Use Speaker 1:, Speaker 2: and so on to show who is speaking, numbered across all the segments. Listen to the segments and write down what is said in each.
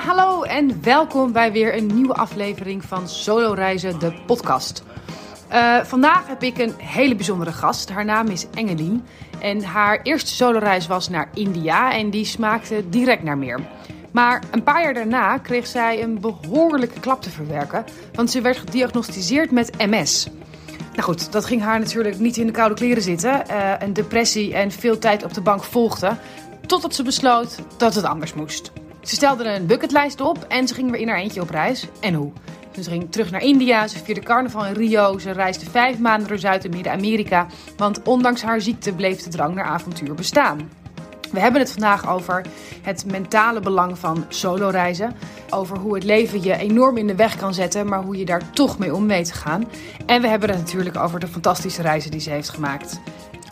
Speaker 1: Hallo en welkom bij weer een nieuwe aflevering van Solo Reizen, de podcast. Uh, vandaag heb ik een hele bijzondere gast. Haar naam is Engelien. En haar eerste soloreis was naar India en die smaakte direct naar meer. Maar een paar jaar daarna kreeg zij een behoorlijke klap te verwerken, want ze werd gediagnosticeerd met MS. Nou goed, dat ging haar natuurlijk niet in de koude kleren zitten. Uh, een depressie en veel tijd op de bank volgden, totdat ze besloot dat het anders moest. Ze stelde een bucketlijst op en ze ging weer in haar eentje op reis. En hoe? Ze ging terug naar India, ze vierde carnaval in Rio, ze reisde vijf maanden door Zuid- en Midden-Amerika. Want ondanks haar ziekte bleef de drang naar avontuur bestaan. We hebben het vandaag over het mentale belang van soloreizen. Over hoe het leven je enorm in de weg kan zetten, maar hoe je daar toch mee om weet te gaan. En we hebben het natuurlijk over de fantastische reizen die ze heeft gemaakt.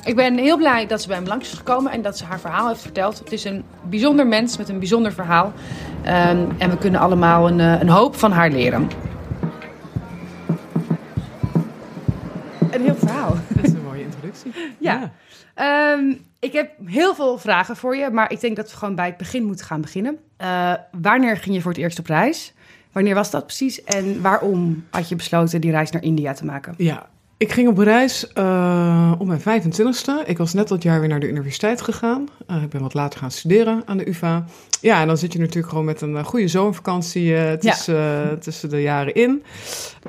Speaker 1: Ik ben heel blij dat ze bij me langs is gekomen en dat ze haar verhaal heeft verteld. Het is een bijzonder mens met een bijzonder verhaal. Um, en we kunnen allemaal een, een hoop van haar leren. Een heel verhaal.
Speaker 2: Dat is een mooie introductie.
Speaker 1: ja. ja. Um, ik heb heel veel vragen voor je, maar ik denk dat we gewoon bij het begin moeten gaan beginnen. Uh, wanneer ging je voor het eerst op reis? Wanneer was dat precies? En waarom had je besloten die reis naar India te maken?
Speaker 2: Ja, ik ging op reis uh, om mijn 25ste. Ik was net dat jaar weer naar de universiteit gegaan. Uh, ik ben wat later gaan studeren aan de UvA. Ja, en dan zit je natuurlijk gewoon met een goede zomervakantie uh, tussen, ja. tussen de jaren in.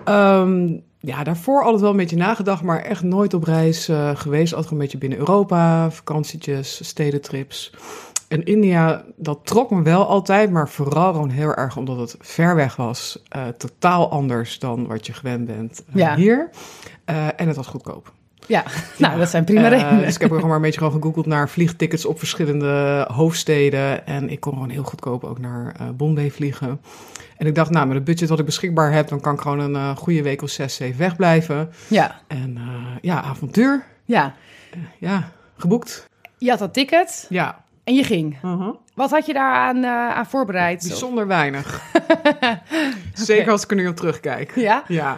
Speaker 2: Um, ja, daarvoor altijd wel een beetje nagedacht, maar echt nooit op reis geweest. Altijd een beetje binnen Europa, vakantietjes, stedentrips. En India, dat trok me wel altijd, maar vooral gewoon heel erg omdat het ver weg was. Uh, totaal anders dan wat je gewend bent uh, ja. hier. Uh, en het was goedkoop.
Speaker 1: Ja, nou, dat zijn prima redenen.
Speaker 2: dus ik heb er gewoon maar een beetje gewoon gegoogeld naar vliegtickets op verschillende hoofdsteden. En ik kon gewoon heel goedkoop ook naar Bombay vliegen. En ik dacht, nou, met het budget wat ik beschikbaar heb, dan kan ik gewoon een goede week of zes, zeven wegblijven.
Speaker 1: Ja.
Speaker 2: En ja, avontuur.
Speaker 1: Ja.
Speaker 2: ja, geboekt.
Speaker 1: Je had dat ticket.
Speaker 2: Ja.
Speaker 1: En je ging. Uh -huh. Wat had je daar aan, uh, aan voorbereid?
Speaker 2: Bijzonder weinig. okay. Zeker als ik er nu op terugkijk.
Speaker 1: Ja?
Speaker 2: Ja.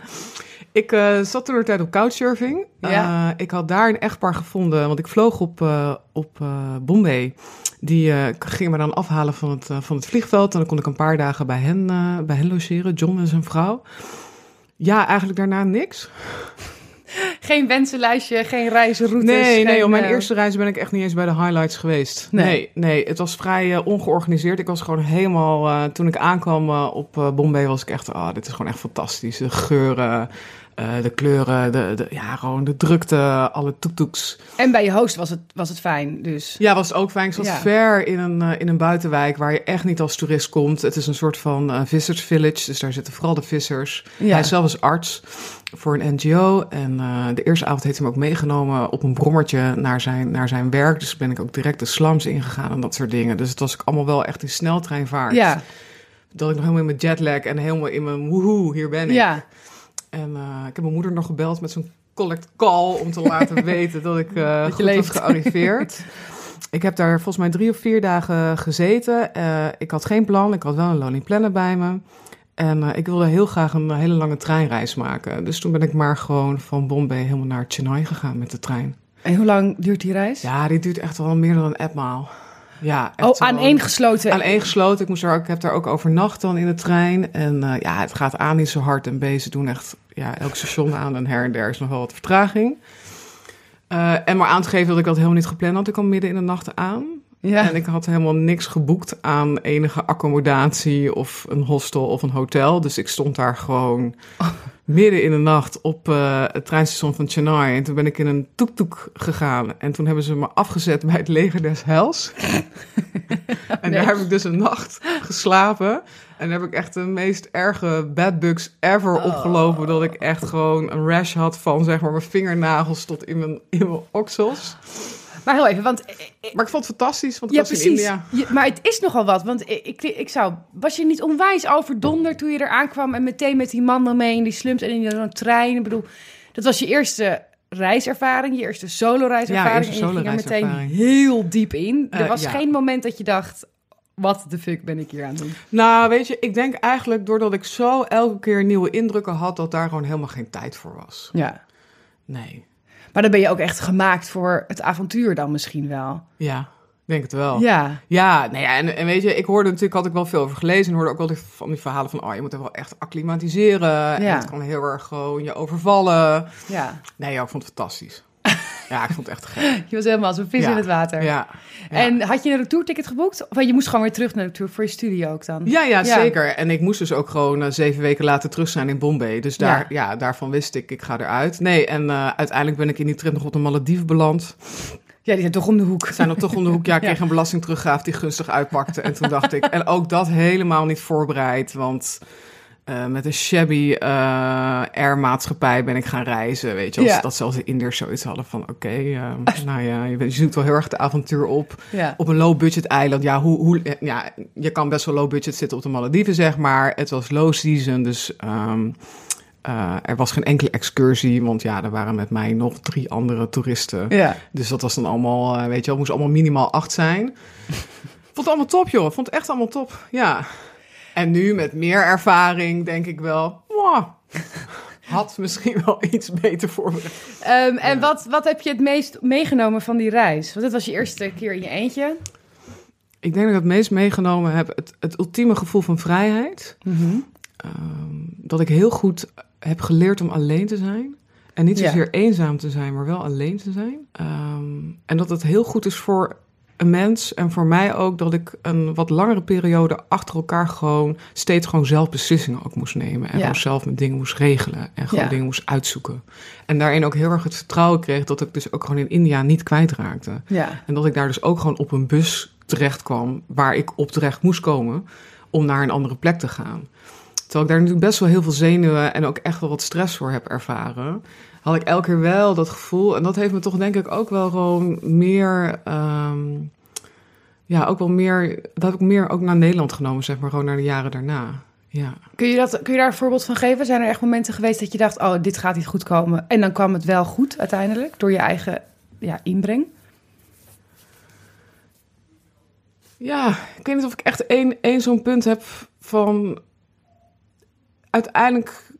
Speaker 2: Ik uh, zat toen een tijd op couchsurfing.
Speaker 1: Ja.
Speaker 2: Uh, ik had daar een echtpaar gevonden, want ik vloog op, op Bombay. Die gingen me dan afhalen van het, van het vliegveld. En dan kon ik een paar dagen bij hen, bij hen logeren, John en zijn vrouw. Ja, eigenlijk daarna niks.
Speaker 1: Geen wensenlijstje, geen reizenroutes.
Speaker 2: Nee,
Speaker 1: geen,
Speaker 2: nee, op mijn
Speaker 1: uh...
Speaker 2: eerste reis ben ik echt niet eens bij de highlights geweest.
Speaker 1: Nee,
Speaker 2: nee, nee het was vrij uh, ongeorganiseerd. Ik was gewoon helemaal, uh, toen ik aankwam op Bombay was ik echt, oh, dit is gewoon echt fantastisch. De geuren, de kleuren, de, de, ja, gewoon de drukte, alle toektoeks.
Speaker 1: En bij je host was het, was het fijn, dus.
Speaker 2: Ja, was het ook fijn. Ik zat
Speaker 1: Ja.
Speaker 2: ver in een, in een buitenwijk waar je echt niet als toerist komt. Het is een soort van visitors village, dus daar zitten vooral de vissers.
Speaker 1: Ja.
Speaker 2: Hij zelf is arts voor een NGO. En uh, de eerste avond heeft hij me ook meegenomen op een brommertje naar zijn, naar zijn werk. Dus ben ik ook direct de slums ingegaan en dat soort dingen. Dus het was ook allemaal wel echt in sneltreinvaart.
Speaker 1: Ja,
Speaker 2: Dat ik nog helemaal in mijn jetlag en helemaal in mijn woehoe, hier ben ik.
Speaker 1: ja.
Speaker 2: En uh, ik heb mijn moeder nog gebeld met zo'n collect call om te laten weten dat ik uh,
Speaker 1: Dat
Speaker 2: goed was gearriveerd. ik heb daar volgens mij drie of vier dagen gezeten. Uh, ik had geen plan, ik had wel een lonely planner bij me. En uh, ik wilde heel graag een hele lange treinreis maken. Dus toen ben ik maar gewoon van Bombay helemaal naar Chennai gegaan met de trein.
Speaker 1: En hoe lang duurt die reis?
Speaker 2: Ja, die duurt echt wel meer dan een etmaal. Ja, echt
Speaker 1: oh, aaneengesloten.
Speaker 2: Aaneengesloten. Ik, moest er ook, ik heb daar ook overnacht dan in de trein. En uh, ja, het gaat aan niet zo hard. En B, ze doen echt ja, elk station aan en her en der is nog wel wat vertraging. Uh, en maar aan te geven dat ik dat helemaal niet gepland had. Ik kwam midden in de nacht aan.
Speaker 1: Ja.
Speaker 2: En ik had helemaal niks geboekt aan enige accommodatie of een hostel of een hotel. Dus ik stond daar gewoon
Speaker 1: Oh.
Speaker 2: midden in de nacht op uh, het treinstation van Chennai. En toen ben ik in een toektoek gegaan. En toen hebben ze me afgezet bij het leger des Hels. en daar heb ik dus een nacht geslapen. En daar heb ik echt de meest erge bedbugs ever
Speaker 1: Oh.
Speaker 2: opgelopen. Dat ik echt gewoon een rash had van zeg maar mijn vingernagels tot in mijn, in mijn oksels.
Speaker 1: Maar heel even, want...
Speaker 2: Maar ik vond het fantastisch, want ik
Speaker 1: Ja,
Speaker 2: was in. India.
Speaker 1: Je- maar het is nogal wat, want ik, ik, ik zou... Was je niet onwijs overdonderd toen je er aankwam... en meteen met die man dan mee in die slums en in zo'n trein? Ik bedoel, dat was je eerste reiservaring, je eerste solo-reiservaring.
Speaker 2: Ja, eerste
Speaker 1: en je ging er meteen heel diep in. er
Speaker 2: Eh,
Speaker 1: was
Speaker 2: ja.
Speaker 1: geen moment dat je dacht... Wat de fuck ben ik hier aan het doen?
Speaker 2: Nou, weet je, ik denk eigenlijk doordat ik zo elke keer nieuwe indrukken had, dat daar gewoon helemaal geen tijd voor was.
Speaker 1: Ja.
Speaker 2: Nee.
Speaker 1: Maar dan ben je ook echt gemaakt voor het avontuur dan misschien wel.
Speaker 2: Ja. denk het wel.
Speaker 1: Ja.
Speaker 2: Ja, nou ja, en, en weet je, ik hoorde natuurlijk, had ik wel veel over gelezen en hoorde ook wel van die verhalen van, oh, je moet er wel echt acclimatiseren. En het kan heel erg gewoon je overvallen.
Speaker 1: ja.
Speaker 2: Nee, ja, ik vond het fantastisch. Ja, ik vond het echt gek.
Speaker 1: Je was helemaal als een vis
Speaker 2: Ja.
Speaker 1: in het water.
Speaker 2: Ja. Ja.
Speaker 1: En had je een retourticket geboekt? Of je moest gewoon weer terug naar de tour voor je studie ook dan?
Speaker 2: Ja, ja, zeker. En ik moest dus ook gewoon eh, zeven weken later terug zijn in Bombay. Dus daar,
Speaker 1: Ja.
Speaker 2: daarvan wist ik, ik ga eruit. Nee, en eh, uiteindelijk ben ik in die trip nog op de Malediven beland.
Speaker 1: Ja, die zijn toch om de hoek.
Speaker 2: Zijn dan toch om de hoek. Ja, ik kreeg een belastingteruggaaf die gunstig uitpakte. En toen dacht ik, en ook dat helemaal niet voorbereid. Want eh, met een shabby eh airmaatschappij ben ik gaan reizen. Weet je, als,
Speaker 1: Ja.
Speaker 2: dat zelfs de Indiërs zoiets hadden van... Oké, eh, nou ja, je, je zoekt wel heel erg de avontuur op.
Speaker 1: Ja.
Speaker 2: Op een low-budget eiland. Ja, hoe, hoe, eh, ja, je kan best wel low-budget zitten op de Malediven, zeg maar. Het was low season, dus ehm, eh, er was geen enkele excursie. Want ja, er waren met mij nog drie andere toeristen.
Speaker 1: Ja.
Speaker 2: Dus dat was dan allemaal, weet je wel, moest allemaal minimaal acht zijn. Vond het allemaal top, joh. Vond het echt allemaal top, ja. En nu met meer ervaring denk ik wel, had misschien wel iets beter voorbereid.
Speaker 1: Ehm, en wat, wat heb je het meest meegenomen van die reis? Want dit was je eerste keer in je eentje.
Speaker 2: Ik denk dat ik het meest meegenomen heb het, het ultieme gevoel van vrijheid.
Speaker 1: Mhm.
Speaker 2: Ehm, dat ik heel goed heb geleerd om alleen te zijn. En niet
Speaker 1: Ja.
Speaker 2: zozeer eenzaam te zijn, maar wel alleen te zijn. Ehm, en dat het heel goed is voor een mens en voor mij ook dat ik een wat langere periode achter elkaar gewoon steeds gewoon zelf beslissingen ook moest nemen. En
Speaker 1: Ja.
Speaker 2: gewoon zelf mijn dingen moest regelen en gewoon
Speaker 1: Ja.
Speaker 2: dingen moest uitzoeken. En daarin ook heel erg het vertrouwen kreeg dat ik dus ook gewoon in India niet kwijtraakte.
Speaker 1: Ja.
Speaker 2: En dat ik daar dus ook gewoon op een bus terecht kwam waar ik op terecht moest komen om naar een andere plek te gaan. Terwijl ik daar natuurlijk best wel heel veel zenuwen en ook echt wel wat stress voor heb ervaren, had ik elke keer wel dat gevoel. En dat heeft me toch denk ik ook wel gewoon meer, ehm, ja, ook wel meer, dat heb ik meer ook naar Nederland genomen, zeg maar, gewoon naar de jaren daarna. Ja.
Speaker 1: Kun je, dat, kun je daar een voorbeeld van geven? Zijn er echt momenten geweest dat je dacht, oh, dit gaat niet goed komen. En dan kwam het wel goed uiteindelijk, door je eigen ja, inbreng?
Speaker 2: Ja, ik weet niet of ik echt één, één zo'n punt heb van. Uiteindelijk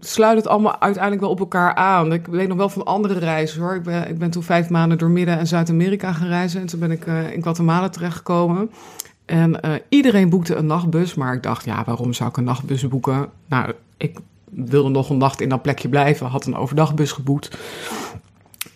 Speaker 2: sluit het allemaal uiteindelijk wel op elkaar aan. Ik weet nog wel van andere reizen hoor. Ik ben, ik ben toen vijf maanden door Midden- en Zuid-Amerika gaan reizen. En toen ben ik eh, in Guatemala terechtgekomen. En eh, iedereen boekte een nachtbus. Maar ik dacht, ja, waarom zou ik een nachtbus boeken? Nou, ik wilde nog een nacht in dat plekje blijven. Had een overdagbus geboekt.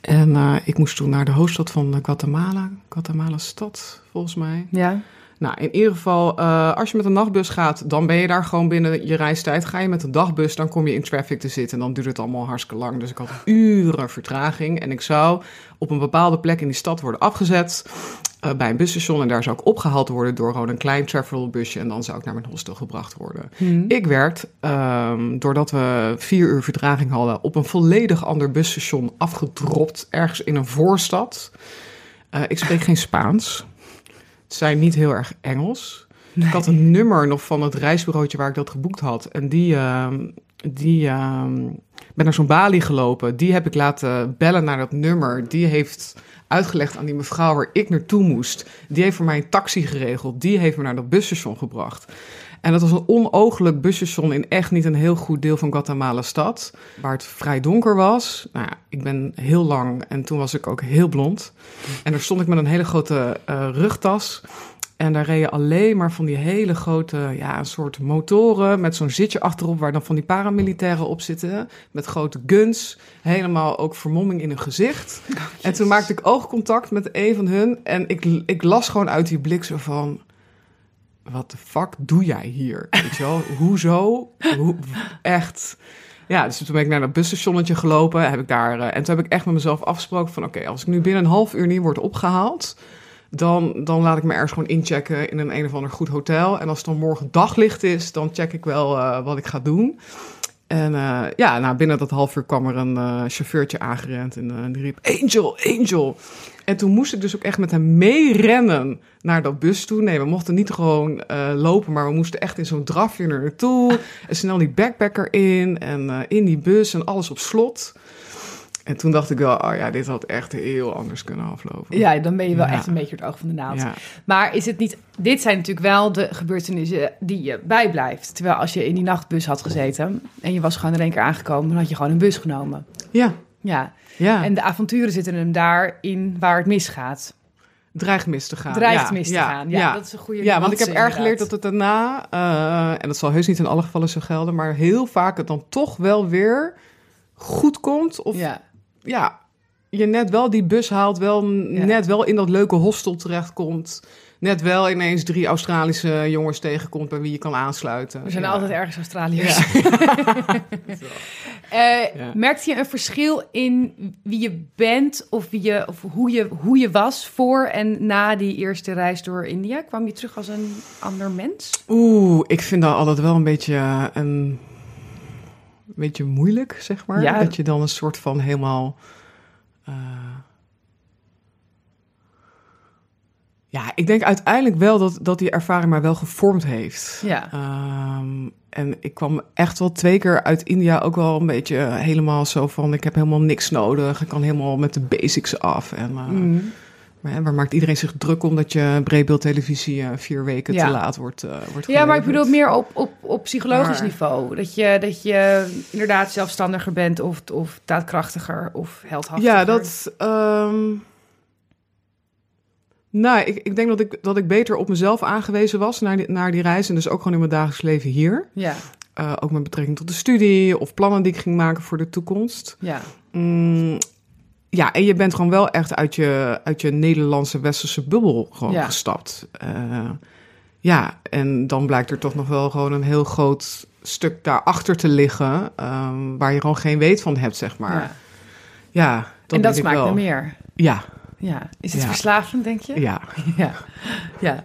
Speaker 2: En eh, ik moest toen naar de hoofdstad van Guatemala. Guatemala stad, volgens mij.
Speaker 1: Ja.
Speaker 2: Nou, in ieder geval, eh, als je met een nachtbus gaat, dan ben je daar gewoon binnen je reistijd. Ga je met een dagbus, dan kom je in traffic te zitten. En dan duurt het allemaal hartstikke lang. Dus ik had uren vertraging. En ik zou op een bepaalde plek in die stad worden afgezet. eh, bij een busstation. En daar zou ik opgehaald worden door gewoon een klein travelbusje. En dan zou ik naar mijn hostel gebracht worden.
Speaker 1: Hm.
Speaker 2: Ik werd, ehm, doordat we vier uur vertraging hadden, op een volledig ander busstation afgedropt. Ergens in een voorstad. Eh, ik spreek geen Spaans. Zijn niet heel erg Engels. Ik had een nummer nog van het reisbureautje waar ik dat geboekt had. En die, ehm, die ehm, ben naar zo'n balie gelopen. Die heb ik laten bellen naar dat nummer. Die heeft uitgelegd aan die mevrouw waar ik naartoe moest. Die heeft voor mij een taxi geregeld. Die heeft me naar dat busstation gebracht. En dat was een onooglijk busstation in echt niet een heel goed deel van Guatemala stad. Waar het vrij donker was. Nou ja, ik ben heel lang en toen was ik ook heel blond. En daar stond ik met een hele grote eh, rugtas. En daar reden alleen maar van die hele grote, ja, een soort motoren met zo'n zitje achterop waar dan van die paramilitairen op zitten. Met grote guns, helemaal ook vermomming in hun gezicht. en toen maakte ik oogcontact met een van hun en ik, ik las gewoon uit die blik zo van... Wat de fuck doe jij hier? Weet je wel? Hoezo? Hoe, echt? Ja, dus toen ben ik naar dat busstationnetje gelopen. Heb ik daar, eh, en toen heb ik echt met mezelf afgesproken van... oké, als ik nu binnen een half uur niet word opgehaald... Dan, dan laat ik me ergens gewoon inchecken in een een of ander goed hotel. En als het dan morgen daglicht is, dan check ik wel eh, wat ik ga doen. En eh, ja, nou, binnen dat half uur kwam er een eh, chauffeurtje aangerend en eh, die riep... Angel, Angel! En toen moest ik dus ook echt met hem meerennen naar dat bus toe. Nee, we mochten niet gewoon lopen, maar we moesten echt in zo'n drafje naartoe. En snel die backpacker in en in die bus en alles op slot. En toen dacht ik wel, oh ja, dit had echt heel anders kunnen aflopen.
Speaker 1: Ja, dan ben je wel
Speaker 2: Ja.
Speaker 1: echt een beetje het oog van de naald.
Speaker 2: Ja.
Speaker 1: Maar is het niet... Dit zijn natuurlijk wel de gebeurtenissen die je bijblijft. Terwijl als je in die nachtbus had gezeten... en je was gewoon in één keer aangekomen... dan had je gewoon een bus genomen.
Speaker 2: Ja,
Speaker 1: Ja.
Speaker 2: ja.
Speaker 1: En de avonturen zitten hem daarin waar het misgaat.
Speaker 2: dreigt mis te gaan.
Speaker 1: Dreigt mis te gaan. Ja, dat is een goede
Speaker 2: Ja, want ik heb erg geleerd dat het daarna, eh, en dat zal heus niet in alle gevallen zo gelden, maar heel vaak het dan toch wel weer goed komt. Of ja, je net wel die bus haalt, wel
Speaker 1: Ja.
Speaker 2: net wel in dat leuke hostel terechtkomt. Net wel ineens drie Australische jongens tegenkomt bij wie je kan aansluiten.
Speaker 1: we zijn
Speaker 2: Ja.
Speaker 1: altijd ergens Australiërs. Eh,
Speaker 2: Ja.
Speaker 1: Merkte je een verschil in wie je bent of, wie je, of hoe, je, hoe je was voor en na die eerste reis door India? Kwam je terug als een ander mens?
Speaker 2: Oeh, ik vind dat altijd wel een beetje eh, een beetje moeilijk, zeg maar.
Speaker 1: Ja.
Speaker 2: Dat je dan een soort van helemaal. eh, Ja, ik denk uiteindelijk wel dat, dat die ervaring mij wel gevormd heeft.
Speaker 1: Ja.
Speaker 2: Ehm, en ik kwam echt wel twee keer uit India ook wel een beetje helemaal zo van... ik heb helemaal niks nodig, ik kan helemaal met de basics af. En, eh,
Speaker 1: Mm.
Speaker 2: Maar, waar maakt iedereen zich druk om dat je breedbeeldtelevisie eh, vier weken
Speaker 1: Ja.
Speaker 2: te laat wordt, eh wordt
Speaker 1: Ja, maar ik bedoel meer op, op, op psychologisch
Speaker 2: Maar-
Speaker 1: niveau. Dat je, dat je inderdaad zelfstandiger bent of, of daadkrachtiger of heldhaftiger.
Speaker 2: Ja, dat. ehm, nou, ik, ik denk dat ik, dat ik beter op mezelf aangewezen was naar die, naar die reis. En dus ook gewoon in mijn dagelijks leven hier.
Speaker 1: Ja,
Speaker 2: Eh, ook met betrekking tot de studie of plannen die ik ging maken voor de toekomst.
Speaker 1: ja.
Speaker 2: Mm, ja, en je bent gewoon wel echt uit je, uit je Nederlandse westerse bubbel gewoon
Speaker 1: Ja.
Speaker 2: gestapt. Eh, ja, en dan blijkt er toch nog wel gewoon een heel groot stuk daarachter te liggen... ehm, waar je gewoon geen weet van hebt, zeg maar.
Speaker 1: ja.
Speaker 2: Ja, dat
Speaker 1: en dat smaakt
Speaker 2: wel.
Speaker 1: naar meer.
Speaker 2: Ja,
Speaker 1: Ja. Is het
Speaker 2: Ja.
Speaker 1: verslavend, denk je?
Speaker 2: ja.
Speaker 1: Ja. ja.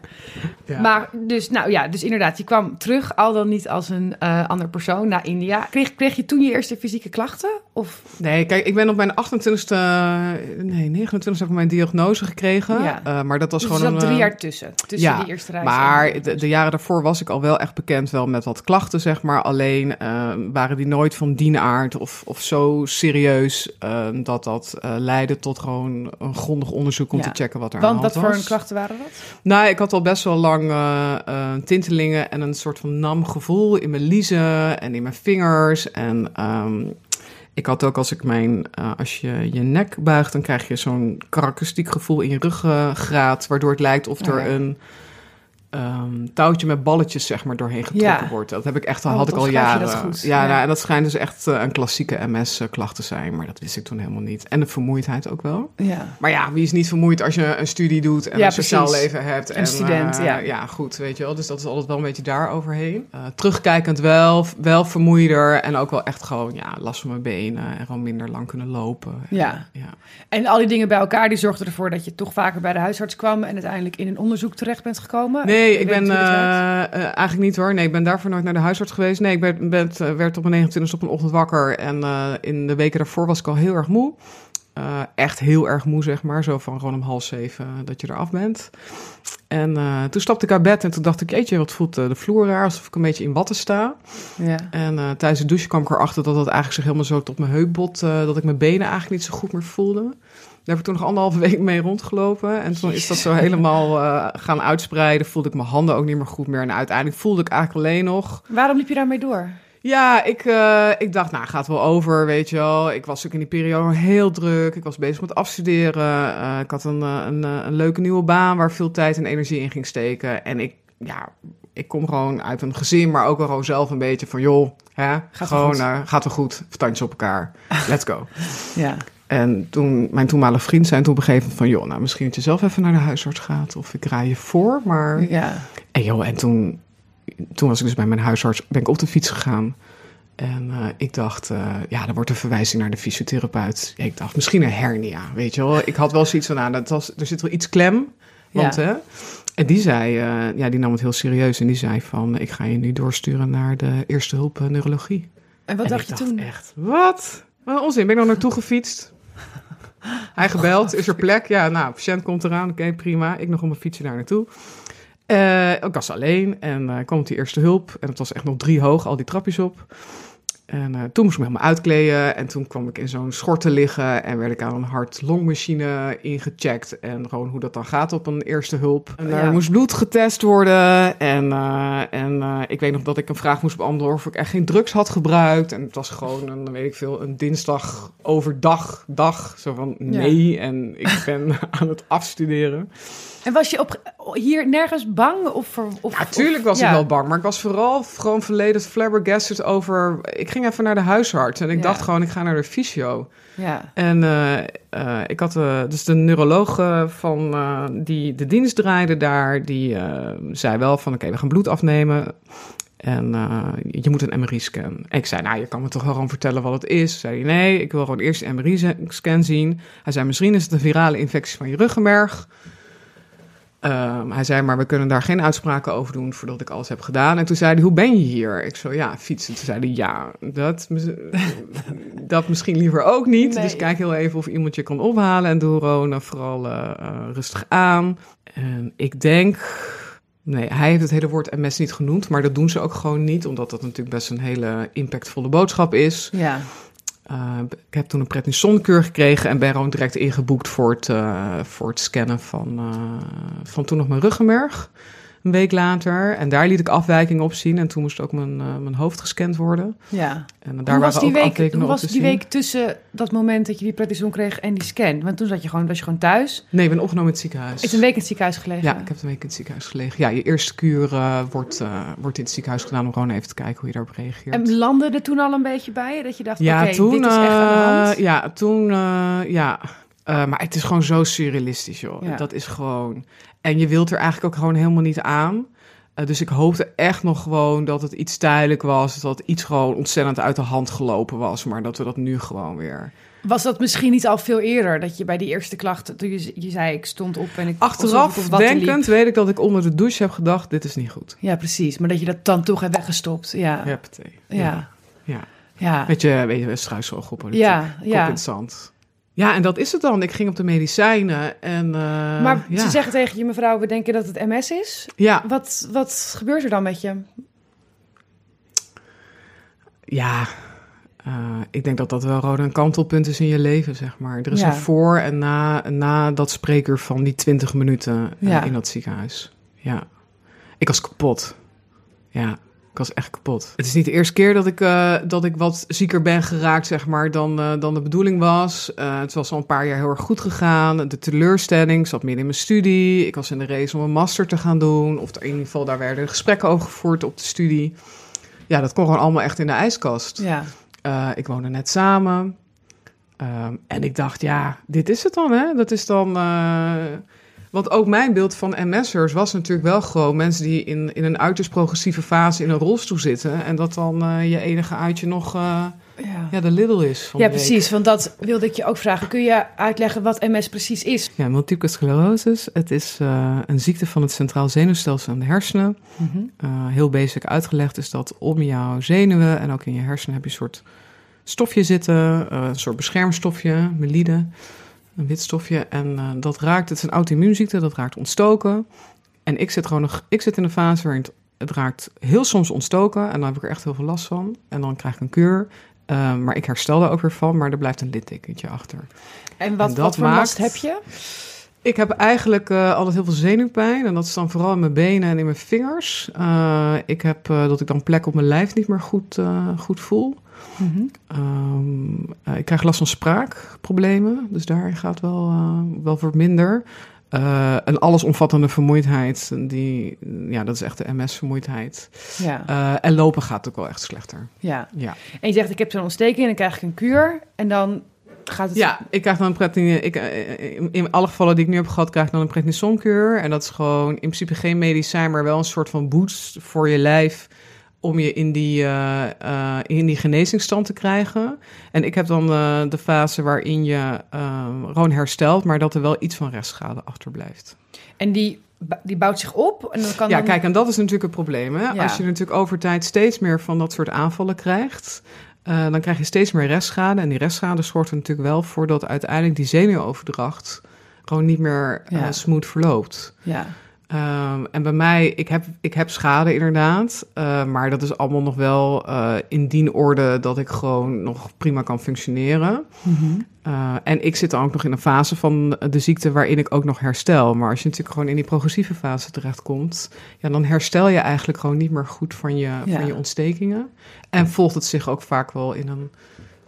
Speaker 2: ja.
Speaker 1: Maar dus, nou ja, dus inderdaad, je kwam terug, al dan niet als een eh ander persoon naar India. Kreeg, kreeg je toen je eerste fysieke klachten? Of,
Speaker 2: Nee, kijk, ik ben op mijn 28e, nee, 29 heb ik mijn diagnose gekregen.
Speaker 1: Ja.
Speaker 2: Eh, maar dat was
Speaker 1: dus er
Speaker 2: gewoon
Speaker 1: zat
Speaker 2: een...
Speaker 1: drie
Speaker 2: eh,
Speaker 1: jaar tussen, tussen
Speaker 2: ja,
Speaker 1: die eerste reis.
Speaker 2: Maar de, de jaren daarvoor was ik al wel echt bekend wel met wat klachten, zeg maar. Alleen eh, waren die nooit van die aard of, of zo serieus dat dat leidde tot gewoon een grondig onderzoek om
Speaker 1: Ja.
Speaker 2: te checken wat er aan
Speaker 1: Want
Speaker 2: de
Speaker 1: wat
Speaker 2: hand
Speaker 1: voor
Speaker 2: was.
Speaker 1: een klachten waren dat?
Speaker 2: Nou, ik had al best wel lang tintelingen en een soort van nam gevoel in mijn liezen en in mijn vingers. En ehm, ik had ook als ik mijn, eh, als je je nek buigt, dan krijg je zo'n karakteristiek gevoel in je ruggengraat, waardoor het lijkt of er
Speaker 1: Oh ja.
Speaker 2: een ehm, touwtje met balletjes zeg maar doorheen getrokken
Speaker 1: Ja.
Speaker 2: wordt. Dat heb ik echt al,
Speaker 1: Oh,
Speaker 2: had ik al jaren.
Speaker 1: dat goed.
Speaker 2: Ja,
Speaker 1: Ja.
Speaker 2: Nou, en dat schijnt dus echt eh, een klassieke MS-klacht te zijn, maar dat wist ik toen helemaal niet. En de vermoeidheid ook wel.
Speaker 1: Ja.
Speaker 2: Maar ja, wie is niet vermoeid als je een studie doet en
Speaker 1: Ja,
Speaker 2: een sociaal
Speaker 1: precies.
Speaker 2: leven hebt?
Speaker 1: Een
Speaker 2: en,
Speaker 1: student,
Speaker 2: eh,
Speaker 1: ja.
Speaker 2: Ja, goed, weet je wel. Dus dat is altijd wel een beetje daar overheen. Eh, terugkijkend wel, wel vermoeider en ook wel echt gewoon, ja, last van mijn benen en gewoon minder lang kunnen lopen.
Speaker 1: ja.
Speaker 2: Ja.
Speaker 1: En al die dingen bij elkaar, die zorgden ervoor dat je toch vaker bij de huisarts kwam en uiteindelijk in een onderzoek terecht bent gekomen?
Speaker 2: Nee,
Speaker 1: Weet
Speaker 2: ik ben eh, eh, eigenlijk niet hoor. Nee, ik ben daarvoor nooit naar de huisarts geweest. Nee, ik ben, ben, eh, werd op mijn 29 op een ochtend wakker. En in de weken daarvoor was ik al heel erg moe. Echt heel erg moe, zeg maar. Zo van gewoon om half zeven dat je eraf bent. En toen stapte ik uit bed en toen dacht ik... jeetje, wat voelt de vloer raar, alsof ik een beetje in watten sta.
Speaker 1: Ja.
Speaker 2: En tijdens het douchen kwam ik erachter dat dat eigenlijk zich helemaal zo tot mijn heupbot... dat ik mijn benen eigenlijk niet zo goed meer voelde. Daar heb ik toen nog anderhalve week mee rondgelopen. En toen is dat zo helemaal eh, gaan uitspreiden. Voelde ik mijn handen ook niet meer goed meer. En uiteindelijk voelde ik eigenlijk alleen nog...
Speaker 1: Waarom liep je daarmee door?
Speaker 2: Ja, ik, eh, ik dacht, nou, gaat wel over, weet je wel. Ik was ook in die periode heel druk. Ik was bezig met afstuderen. Eh, ik had een, een, een leuke nieuwe baan waar veel tijd en energie in ging steken. En ik, ja, ik kom gewoon uit een gezin, maar ook wel gewoon zelf een beetje van, joh, hè,
Speaker 1: Gaat
Speaker 2: gewoon,
Speaker 1: goed.
Speaker 2: gaat wel goed. Vertandjes op elkaar. Let's go.
Speaker 1: Ja.
Speaker 2: En toen, mijn toenmalige vriend zei toen op een gegeven moment van... joh, nou, misschien dat je zelf even naar de huisarts gaat... of ik rij je voor, maar...
Speaker 1: Ja.
Speaker 2: En joh, en toen, toen was ik dus bij mijn huisarts... ben ik op de fiets gegaan. En eh, ik dacht, eh, ja, dan wordt een verwijzing naar de fysiotherapeut. Ja, ik dacht, misschien een hernia, weet je wel. Ik had wel zoiets van, nou, dat was, er zit wel iets klem. Want,
Speaker 1: Ja.
Speaker 2: hè... En die zei, eh, ja, die nam het heel serieus. En die zei van, ik ga je nu doorsturen naar de eerste hulp neurologie.
Speaker 1: En wat
Speaker 2: En
Speaker 1: dacht je
Speaker 2: dacht
Speaker 1: toen?
Speaker 2: echt, wat? Wat onzin. Ben ik nog naartoe gefietst? Hij gebeld, is er plek? Ja, nou, patiënt komt eraan. Oké, prima. Ik nog op mijn fietsje daar naartoe. Eh, ik was alleen en eh, kwam die eerste hulp. En het was echt nog drie hoog, al die trapjes op. En eh, toen moest ik me helemaal uitkleden. En toen kwam ik in zo'n schort te liggen. En werd ik aan een hart-longmachine ingecheckt. En gewoon hoe dat dan gaat op een eerste hulp. En daar
Speaker 1: Ja.
Speaker 2: moest bloed getest worden. En, eh, en eh, ik weet nog dat ik een vraag moest beantwoorden of ik echt geen drugs had gebruikt. En het was gewoon een, weet ik veel, een dinsdag overdag dag. Zo van nee. En ik ben aan het afstuderen.
Speaker 1: En was je op, hier nergens bang? Of, of,
Speaker 2: Natuurlijk was
Speaker 1: of-
Speaker 2: ik
Speaker 1: ja.
Speaker 2: wel bang, maar ik was vooral gewoon volledig flabbergasted over... Ik ging even naar de huisarts en ik
Speaker 1: Ja.
Speaker 2: dacht gewoon, ik ga naar de fysio.
Speaker 1: Ja.
Speaker 2: En eh, eh, ik had eh, dus de neuroloog van die de dienst draaide daar, die zei wel van oké, we gaan bloed afnemen. En je moet een MRI-scan. Ik zei, nou, je kan me toch wel gewoon vertellen wat het is. Zei hij, nee, ik wil gewoon eerst een MRI-scan zien. Hij zei, misschien is het een virale infectie van je ruggenmerg. Ehm, hij zei, maar we kunnen daar geen uitspraken over doen voordat ik alles heb gedaan. En toen zei hij, hoe ben je hier? Ik zo, ja, fietsen. Toen zei hij, ja, dat, dat misschien liever ook niet.
Speaker 1: Nee.
Speaker 2: Dus kijk heel even of iemand je kan ophalen. En doe Rona vooral eh, eh, rustig aan. En ik denk... Nee, hij heeft het hele woord MS niet genoemd, maar dat doen ze ook gewoon niet, omdat dat natuurlijk best een hele impactvolle boodschap is.
Speaker 1: Ja.
Speaker 2: Uh, ik heb toen een prednisonkuur gekregen en ben gewoon direct ingeboekt voor het, uh, voor het scannen van, uh, van toen nog mijn ruggenmerg. Een week later. En daar liet ik afwijkingen op zien. En toen moest ook mijn, uh, mijn hoofd gescand worden.
Speaker 1: Ja.
Speaker 2: En daar
Speaker 1: hoe was
Speaker 2: waren
Speaker 1: die
Speaker 2: ook
Speaker 1: week, hoe was die
Speaker 2: zien.
Speaker 1: week tussen dat moment dat je die prednison kreeg en die scan? Want toen zat je gewoon, was je gewoon thuis.
Speaker 2: Nee, ik ben opgenomen in het ziekenhuis.
Speaker 1: Is een week in het ziekenhuis gelegen?
Speaker 2: Ja, ik heb een week in het ziekenhuis gelegen. Ja, je eerste kuur uh, wordt, uh, wordt in het ziekenhuis gedaan om gewoon even te kijken hoe je daarop reageert.
Speaker 1: En landde er toen al een beetje bij? Dat je dacht,
Speaker 2: ja,
Speaker 1: oké,
Speaker 2: toen,
Speaker 1: dit is echt aan de hand?
Speaker 2: ja, toen, ja. Uh, maar het is gewoon zo surrealistisch, joh.
Speaker 1: Ja.
Speaker 2: Dat is gewoon... En je wilt er eigenlijk ook gewoon helemaal niet aan. Uh, dus ik hoopte echt nog gewoon dat het iets tijdelijk was. Dat iets gewoon ontzettend uit de hand gelopen was. Maar dat we dat nu gewoon weer...
Speaker 1: Was dat misschien niet al veel eerder? Dat je bij die eerste klachten, toen je, je zei ik stond op en ik...
Speaker 2: Achteraf
Speaker 1: ik op
Speaker 2: denkend weet ik dat ik onder de douche heb gedacht, dit is niet goed.
Speaker 1: Ja, precies. Maar dat je dat dan toch hebt weggestopt. Ja.
Speaker 2: Ja.
Speaker 1: Ja.
Speaker 2: Ja.
Speaker 1: Ja.
Speaker 2: Weet je, weet je struisvogel politiek.
Speaker 1: Ja,
Speaker 2: Kop
Speaker 1: ja.
Speaker 2: in het zand. Ja, en dat is het dan. Ik ging op de medicijnen en... uh,
Speaker 1: Maar
Speaker 2: ja.
Speaker 1: ze zeggen tegen je, mevrouw, we denken dat het MS is.
Speaker 2: Ja,
Speaker 1: Wat, wat gebeurt er dan met je?
Speaker 2: ja, uh, ik denk dat dat wel gewoon een kantelpunt is in je leven, zeg maar. Er is
Speaker 1: Ja.
Speaker 2: een voor en na, na dat spreker van die 20 minuten uh,
Speaker 1: Ja.
Speaker 2: in dat ziekenhuis. Ja, ik was kapot. Ja, was echt kapot. Het is niet de eerste keer dat ik, uh, dat ik wat zieker ben geraakt, zeg maar, dan, uh, dan de bedoeling was. Uh, het was al een paar jaar heel erg goed gegaan. De teleurstelling zat midden in mijn studie. Ik was in de race om een master te gaan doen. Of in ieder geval, daar werden gesprekken over gevoerd op de studie. Ja, dat kon gewoon allemaal echt in de ijskast.
Speaker 1: Ja.
Speaker 2: Uh, ik woonde net samen. Um, en ik dacht, ja, dit is het dan, hè? Dat is dan... Want ook mijn beeld van MS'ers was natuurlijk wel gewoon mensen die in, in een uiterst progressieve fase in een rolstoel zitten. En dat dan uh, je enige uitje nog uh,
Speaker 1: Ja.
Speaker 2: ja, de Lidl is. Van
Speaker 1: Ja,
Speaker 2: de
Speaker 1: precies. Want dat wilde ik je ook vragen. Kun je uitleggen wat MS precies is?
Speaker 2: Ja, multiple sclerosis. Het is uh, een ziekte van het centraal zenuwstelsel en de hersenen.
Speaker 1: Mhm.
Speaker 2: Heel basic uitgelegd is dat om jouw zenuwen en ook in je hersenen heb je een soort stofje zitten, een soort beschermstofje, melide, een wit stofje. En uh, dat raakt, het is een auto-immuunziekte, dat raakt ontstoken. En ik zit gewoon nog, ik zit in een fase waarin het, het raakt heel soms ontstoken en dan heb ik er echt heel veel last van. En dan krijg ik een kuur. Uh, maar ik herstel daar ook weer van, maar er blijft een littekentje achter.
Speaker 1: En wat,
Speaker 2: En dat
Speaker 1: wat voor
Speaker 2: maakt-
Speaker 1: last heb je?
Speaker 2: Ik heb eigenlijk uh, altijd heel veel zenuwpijn. En dat is dan vooral in mijn benen en in mijn vingers. Uh, ik heb uh, dat ik dan plek op mijn lijf niet meer goed, goed voel. Um, uh, ik krijg last van spraakproblemen. Dus daar gaat wel, uh, wel voor minder. Uh, een allesomvattende vermoeidheid. Die, ja, dat is echt de MS-vermoeidheid.
Speaker 1: Ja.
Speaker 2: Uh, en lopen gaat ook wel echt slechter.
Speaker 1: ja.
Speaker 2: Ja.
Speaker 1: En je zegt, ik heb zo'n ontsteking en dan krijg ik een kuur. En dan gaat het...
Speaker 2: Ja, ik krijg dan een pretini- ik, eh, in, in alle gevallen die ik nu heb gehad, krijg ik dan een prednisonkuur. En dat is gewoon in principe geen medicijn, maar wel een soort van boost voor je lijf om je in die, uh, uh, in die genezingsstand te krijgen. En ik heb dan uh, de fase waarin je gewoon herstelt, maar dat er wel iets van restschade achterblijft.
Speaker 1: En die, die bouwt zich op en dan kan
Speaker 2: Ja,
Speaker 1: dan...
Speaker 2: kijk, en dat is natuurlijk het probleem. Hè?
Speaker 1: Ja.
Speaker 2: Als je natuurlijk over tijd steeds meer van dat soort aanvallen krijgt, dan krijg je steeds meer restschade. En die restschade zorgt er natuurlijk wel voor dat uiteindelijk die zenuwoverdracht gewoon niet meer
Speaker 1: Ja.
Speaker 2: smooth verloopt.
Speaker 1: Ja.
Speaker 2: Ehm, en bij mij, ik heb, ik heb schade inderdaad. Uh, maar dat is allemaal nog wel uh, in die orde dat ik gewoon nog prima kan functioneren. Mm -hmm. uh, en ik zit dan ook nog in een fase van de ziekte waarin ik ook nog herstel. Maar als je natuurlijk gewoon in die progressieve fase terechtkomt, ja, dan herstel je eigenlijk gewoon niet meer goed van je, ja. van je ontstekingen. En volgt het zich ook vaak wel in een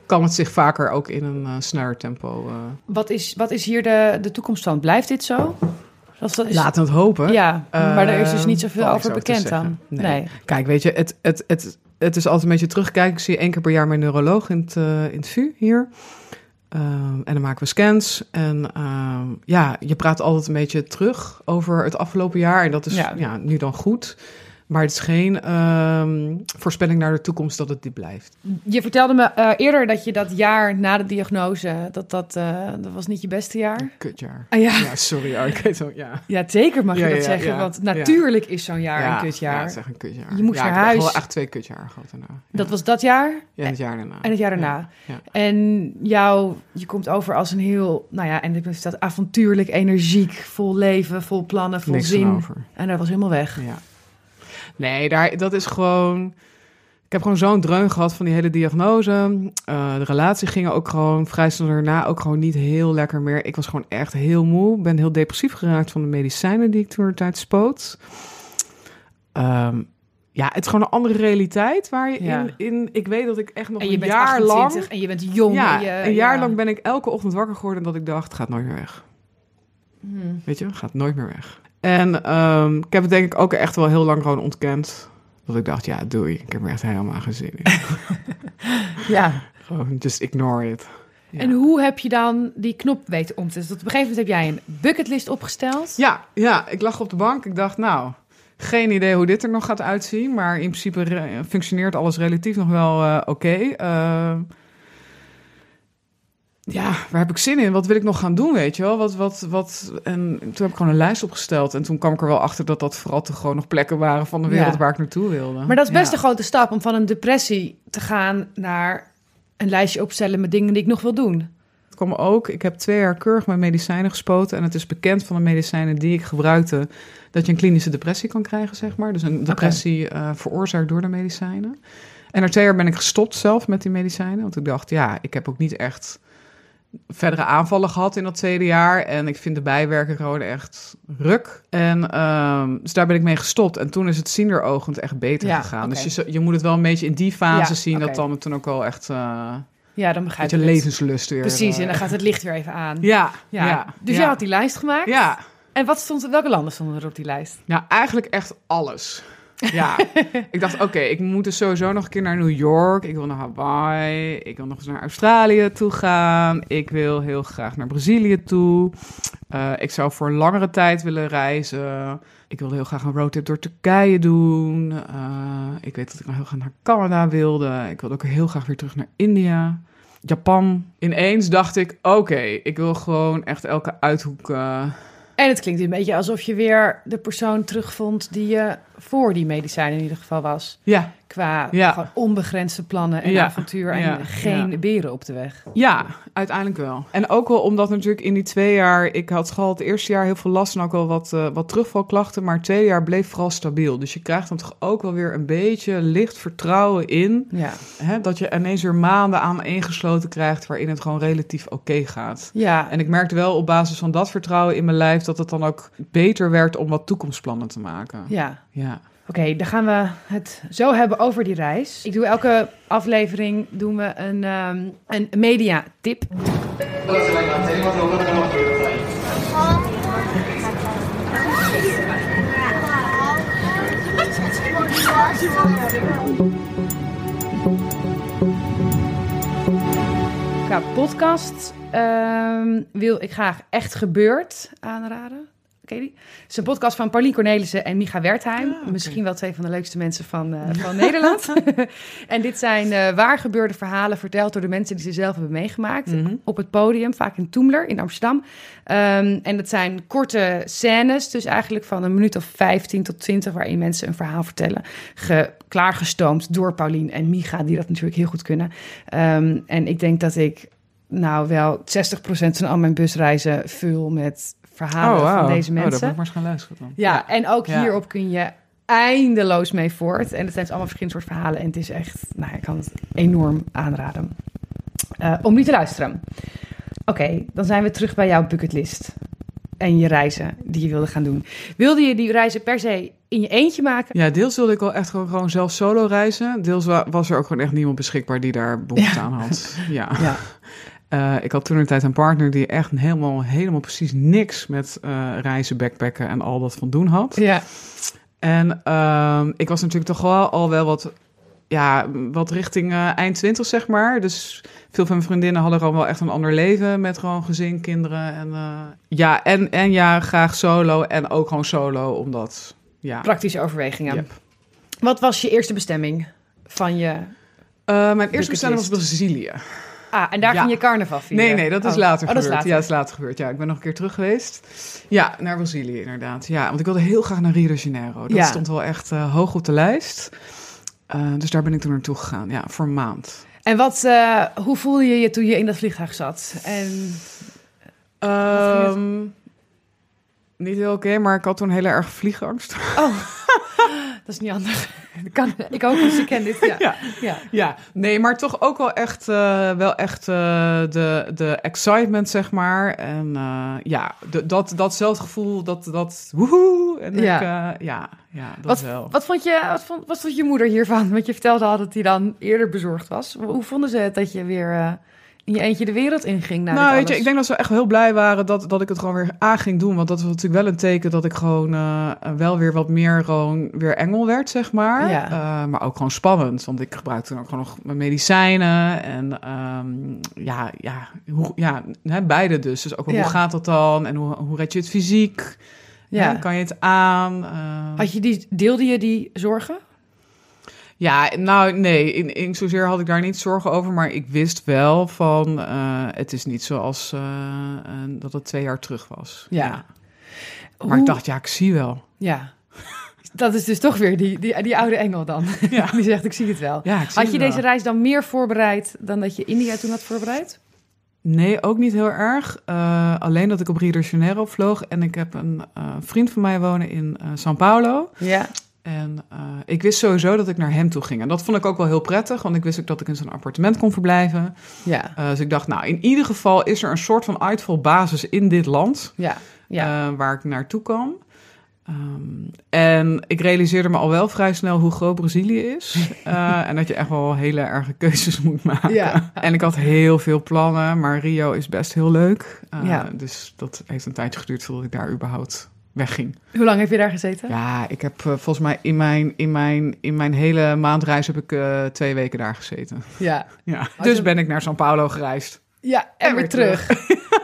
Speaker 2: kan het zich vaker ook in een sneller tempo.
Speaker 1: Wat, is, wat is hier de, de toekomst van? Blijft dit zo?
Speaker 2: Dat is... Laten we het hopen.
Speaker 1: Ja, maar er is dus niet zoveel uh, over bekend dan. Nee. nee.
Speaker 2: Kijk, weet je, het, het, het, het is altijd een beetje terugkijken. Ik zie één keer per jaar mijn neuroloog in het, in het VU hier. Um, en dan maken we scans. En um, ja, je praat altijd een beetje terug over het afgelopen jaar. En dat is ja. ja nu dan goed. Maar het is geen um, voorspelling naar de toekomst dat het dit blijft.
Speaker 1: Je vertelde me uh, eerder dat je dat jaar na de diagnose, dat dat, uh, dat was niet je beste jaar.
Speaker 2: Kutjaar.
Speaker 1: Ah, ja.
Speaker 2: ja, sorry. Ja, ik weet ja.
Speaker 1: ja, zeker mag je dat zeggen. want natuurlijk is zo'n jaar een kutjaar.
Speaker 2: Ja, het is echt een kutjaar.
Speaker 1: Je moest
Speaker 2: ja,
Speaker 1: naar
Speaker 2: ik
Speaker 1: huis.
Speaker 2: heb wel echt twee kutjaar gehad daarna.
Speaker 1: Dat was dat jaar?
Speaker 2: Ja, het jaar daarna.
Speaker 1: En het jaar daarna. En jou, je komt over als een heel, nou ja, en is dat avontuurlijk, energiek, vol leven, vol plannen, vol
Speaker 2: Niks
Speaker 1: zin.
Speaker 2: Over.
Speaker 1: En dat was helemaal weg.
Speaker 2: Ja. Nee, daar, dat is gewoon. Ik heb gewoon zo'n dreun gehad van die hele diagnose. Uh, de relatie ging ook gewoon vrij snel daarna ook gewoon niet heel lekker meer. Ik was gewoon echt heel moe. Ben heel depressief geraakt van de medicijnen die ik toen de tijd spoot. Um, ja, het is gewoon een andere realiteit waar je ja. in, in... Ik weet dat ik echt nog
Speaker 1: en je
Speaker 2: een
Speaker 1: bent
Speaker 2: jaar
Speaker 1: 28
Speaker 2: lang...
Speaker 1: En je bent jong.
Speaker 2: Ja,
Speaker 1: en je,
Speaker 2: een jaar
Speaker 1: ja.
Speaker 2: lang ben ik elke ochtend wakker geworden... en dat ik dacht, het gaat nooit meer weg.
Speaker 1: Hmm.
Speaker 2: Weet je, het gaat nooit meer weg. En um, ik heb het denk ik ook echt wel heel lang gewoon ontkend. Dat ik dacht, ja, doei. Ik heb er echt helemaal geen zin in.
Speaker 1: ja.
Speaker 2: Gewoon, just ignore it.
Speaker 1: Ja. En hoe heb je dan die knop weten om te zetten? Op een gegeven moment heb jij een bucketlist opgesteld.
Speaker 2: Ja, ja, ik lag op de bank. Ik dacht, nou, geen idee hoe dit er nog gaat uitzien. Maar in principe functioneert alles relatief nog wel uh, oké. Okay. Uh, ja, waar heb ik zin in? Wat wil ik nog gaan doen, weet je wel? Wat, wat, wat... En toen heb ik gewoon een lijst opgesteld. En toen kwam ik er wel achter dat dat vooral te gewoon nog plekken waren van de wereld ja. waar ik naartoe wilde.
Speaker 1: Maar dat is best
Speaker 2: ja.
Speaker 1: een grote stap om van een depressie te gaan naar een lijstje opstellen met dingen die ik nog wil doen.
Speaker 2: Het kwam ook, ik heb twee jaar keurig mijn medicijnen gespoten. En het is bekend van de medicijnen die ik gebruikte... dat je een klinische depressie kan krijgen, zeg maar. Dus een depressie okay. uh, veroorzaakt door de medicijnen. En na twee jaar ben ik gestopt zelf met die medicijnen. Want ik dacht, ja, ik heb ook niet echt verdere aanvallen gehad in dat tweede jaar. En ik vind de bijwerken gewoon echt ruk. En um, dus daar ben ik mee gestopt. En toen is het zienderoogend echt beter
Speaker 1: ja,
Speaker 2: gegaan.
Speaker 1: okay.
Speaker 2: Dus je, je moet het wel een beetje in die fase
Speaker 1: Ja,
Speaker 2: zien... dat dan toen ook wel echt... Uh,
Speaker 1: Ja, dan begrijp
Speaker 2: je
Speaker 1: het.
Speaker 2: levenslust weer...
Speaker 1: Precies,
Speaker 2: uh,
Speaker 1: en dan gaat het licht weer even aan.
Speaker 2: Ja,
Speaker 1: Ja.
Speaker 2: ja.
Speaker 1: Dus jij had die lijst gemaakt.
Speaker 2: Ja,
Speaker 1: En wat stond, welke landen stonden er op die lijst?
Speaker 2: nou eigenlijk echt alles. Ja, ik dacht, oké, ik moet dus sowieso nog een keer naar New York. Ik wil naar Hawaii. Ik wil nog eens naar Australië toe gaan. Ik wil heel graag naar Brazilië toe. Uh, ik zou voor langere tijd willen reizen. Ik wilde heel graag een roadtrip door Turkije doen. Uh, ik weet dat ik nog heel graag naar Canada wilde. Ik wilde ook heel graag weer terug naar India. Japan. Ineens dacht ik, oké, ik wil gewoon echt elke uithoek... Uh,
Speaker 1: En het klinkt een beetje alsof je weer de persoon terugvond die je voor die medicijnen in ieder geval was.
Speaker 2: ja,
Speaker 1: Qua
Speaker 2: Ja.
Speaker 1: gewoon onbegrensde plannen en
Speaker 2: Ja.
Speaker 1: avontuur en
Speaker 2: Ja.
Speaker 1: geen beren op de weg.
Speaker 2: Ja, uiteindelijk wel. En ook wel omdat natuurlijk in die twee jaar... Ik had gehad het eerste jaar heel veel last en ook wel wat, uh, wat terugvalklachten. Maar het tweede jaar bleef vooral stabiel. Dus je krijgt dan toch ook wel weer een beetje licht vertrouwen in...
Speaker 1: Ja.
Speaker 2: Hè, dat je ineens weer maanden aan ingesloten krijgt... waarin het gewoon relatief oké gaat.
Speaker 1: Ja,
Speaker 2: En ik merkte wel op basis van dat vertrouwen in mijn lijf... dat het dan ook beter werd om wat toekomstplannen te maken.
Speaker 1: ja.
Speaker 2: Ja.
Speaker 1: Oké, dan gaan we het zo hebben over die reis. Ik doe elke aflevering doen we een, ehm, een media tip. Qua podcast ehm, wil ik graag Echt Gebeurd aanraden. Ken je die? Het is een podcast van Paulien Cornelissen en Micha Wertheim.
Speaker 2: Ah.
Speaker 1: Misschien wel twee van de leukste mensen van, eh, van Nederland. en dit zijn eh waar gebeurde verhalen verteld door de mensen die ze zelf hebben meegemaakt.
Speaker 2: Mhm.
Speaker 1: Op het podium, vaak in Toemler in Amsterdam. Ehm, en dat zijn korte scènes, dus eigenlijk van een minuut of 15 tot 20, waarin mensen een verhaal vertellen. Ge klaargestoomd door Paulien en Micha, die dat natuurlijk heel goed kunnen. Ehm, en ik denk dat ik nou wel 60% van al mijn busreizen vul met verhalen
Speaker 2: oh, wow.
Speaker 1: van deze
Speaker 2: Oh,
Speaker 1: mensen.
Speaker 2: moet ik maar eens gaan luisteren dan.
Speaker 1: Ja, en ook
Speaker 2: Ja.
Speaker 1: hierop kun je eindeloos mee voort. En het zijn allemaal verschillende soort verhalen. En het is echt, nou, ik kan het enorm aanraden eh, om niet te luisteren. Oké, dan zijn we terug bij jouw bucketlist. En je reizen die je wilde gaan doen. Wilde je die reizen per se in je eentje maken?
Speaker 2: Ja, deels wilde ik wel echt gewoon, gewoon zelf solo reizen. Deels wa- was er ook gewoon echt niemand beschikbaar die daar behoefte aan had. Ja.
Speaker 1: Ja.
Speaker 2: Eh, ik had toen een tijd een partner die echt helemaal, helemaal precies niks met eh, reizen, backpacken en al dat van doen had.
Speaker 1: Ja,
Speaker 2: En ehm, ik was natuurlijk toch wel al wel wat, ja, wat richting eh, eind twintig, zeg maar. Dus veel van mijn vriendinnen hadden gewoon wel echt een ander leven met gewoon gezin, kinderen. En, ja, en, en ja, graag solo en ook gewoon solo, omdat, ja.
Speaker 1: praktische overwegingen.
Speaker 2: Yep.
Speaker 1: Wat was je eerste bestemming van je...
Speaker 2: Mijn eerste bestemming was. Brazilië.
Speaker 1: Ah, en daar
Speaker 2: Ja.
Speaker 1: ging je carnaval vieren?
Speaker 2: Nee, nee, dat is
Speaker 1: Oh.
Speaker 2: later
Speaker 1: Oh, dat
Speaker 2: gebeurd.
Speaker 1: is later.
Speaker 2: Ja, dat is later gebeurd. Ja, ik ben nog een keer terug geweest. Ja, naar Brazilië inderdaad. Ja, want ik wilde heel graag naar Rio de Janeiro. Dat
Speaker 1: Ja.
Speaker 2: stond wel echt eh, hoog op de lijst. Eh, dus daar ben ik toen naartoe gegaan. Ja, voor een maand.
Speaker 1: En wat, eh, hoe voelde je je toen je in dat vliegtuig zat? En
Speaker 2: Ehm, niet heel oké, maar ik had toen heel erg vliegangst.
Speaker 1: Oh, is niet handig. Dat kan, ik ook, ik ken dit. Ja.
Speaker 2: Ja.
Speaker 1: Ja.
Speaker 2: Ja, nee, maar toch ook wel echt, eh, wel echt eh, de, de excitement, zeg maar. En eh, ja, de, dat, datzelfde gevoel, dat, dat woehoe. En
Speaker 1: Ja.
Speaker 2: ik, ja, ja, dat
Speaker 1: Wat,
Speaker 2: wel.
Speaker 1: wat, vond je, wat, vond, wat vond je moeder hiervan? Want je vertelde al dat hij dan eerder bezorgd was. Hoe vonden ze het dat je weer in je eentje de wereld inging?
Speaker 2: Nou, weet je, ik denk dat ze echt heel blij waren dat, dat ik het gewoon weer aan ging doen. Want dat was natuurlijk wel een teken dat ik gewoon eh, wel weer wat meer gewoon weer engel werd, zeg maar.
Speaker 1: Ja.
Speaker 2: Eh, maar ook gewoon spannend, want ik gebruikte ook gewoon nog mijn medicijnen. En ehm, ja, ja, hoe, ja hè, beide dus. Dus ook wel,
Speaker 1: Ja.
Speaker 2: hoe gaat dat dan? En hoe, hoe red je het fysiek?
Speaker 1: Ja.
Speaker 2: Hè, kan je het aan?
Speaker 1: Had je die, deelde je die zorgen?
Speaker 2: Ja, nou nee, in, in zozeer had ik daar niet zorgen over, maar ik wist wel van eh, het is niet zoals eh, eh, dat het twee jaar terug was. Maar
Speaker 1: Hoe-
Speaker 2: ik dacht, ja, ik zie wel.
Speaker 1: Ja. Dat is dus toch weer die, die, die oude engel dan.
Speaker 2: Ja.
Speaker 1: Die zegt, ik zie het wel.
Speaker 2: Ja, zie
Speaker 1: Had je deze reis dan meer voorbereid dan dat je India toen had voorbereid?
Speaker 2: Nee, ook niet heel erg. Alleen dat ik op Rio de Janeiro vloog en ik heb een vriend van mij wonen in eh São Paulo.
Speaker 1: Ja.
Speaker 2: En eh, ik wist sowieso dat ik naar hem toe ging. En dat vond ik ook wel heel prettig, want ik wist ook dat ik in zo'n appartement kon verblijven.
Speaker 1: Ja.
Speaker 2: Eh, dus ik dacht, nou, in ieder geval is er een soort van uitvalbasis in dit land.
Speaker 1: Ja. Ja.
Speaker 2: eh, waar ik naartoe kan. Ehm, en ik realiseerde me al wel vrij snel hoe groot Brazilië is. En dat je echt wel hele erge keuzes moet maken.
Speaker 1: Ja.
Speaker 2: En ik had heel veel plannen, maar Rio is best heel leuk.
Speaker 1: Ja.
Speaker 2: Dus dat heeft een tijdje geduurd voordat ik daar überhaupt wegging.
Speaker 1: Hoe lang heb je daar gezeten?
Speaker 2: Ja, ik heb eh, volgens mij in mijn, in, mijn, in mijn hele maandreis heb ik eh, twee weken daar gezeten.
Speaker 1: Ja.
Speaker 2: Ja.
Speaker 1: je-
Speaker 2: Dus ben ik naar São Paulo gereisd.
Speaker 1: Ja, en,
Speaker 2: En
Speaker 1: weer
Speaker 2: weer
Speaker 1: terug.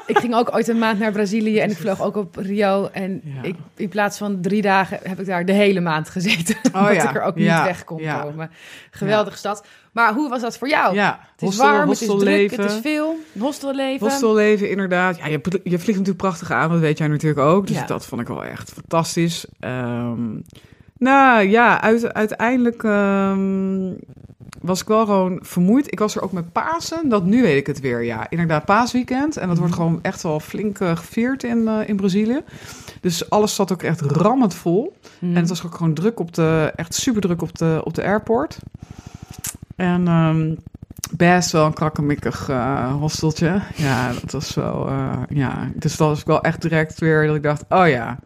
Speaker 1: Ik ging ook ooit een maand naar Brazilië en ik vloog ook op Rio. En
Speaker 2: Ja.
Speaker 1: ik, in plaats van drie dagen heb ik daar de hele maand gezeten.
Speaker 2: Oh
Speaker 1: omdat
Speaker 2: ja,
Speaker 1: ik er ook niet weg kon komen. Geweldige stad. Maar hoe was dat voor jou?
Speaker 2: Ja,
Speaker 1: Het is
Speaker 2: hostel-
Speaker 1: warm, het is druk, het is veel. Hostelleven.
Speaker 2: Hostelleven, inderdaad. Ja, je, je vliegt natuurlijk prachtig aan, dat weet jij natuurlijk ook. Dus dat vond ik wel echt fantastisch. Ehm, nou ja, uit- uiteindelijk ehm, was ik wel gewoon vermoeid. Ik was er ook met Pasen, dat nu weet ik het weer. Ja, inderdaad, paasweekend. En dat wordt
Speaker 1: Mhm.
Speaker 2: gewoon echt wel flink eh, gevierd in, eh, in Brazilië. Dus alles zat ook echt rammend vol.
Speaker 1: Hmm.
Speaker 2: En het was ook gewoon druk op de, echt super druk op de, op de airport. En ehm, best wel een krakkemikkig eh hosteltje. Ja, dat was wel, ja. Dus dat was wel echt direct weer dat ik dacht, oh ja.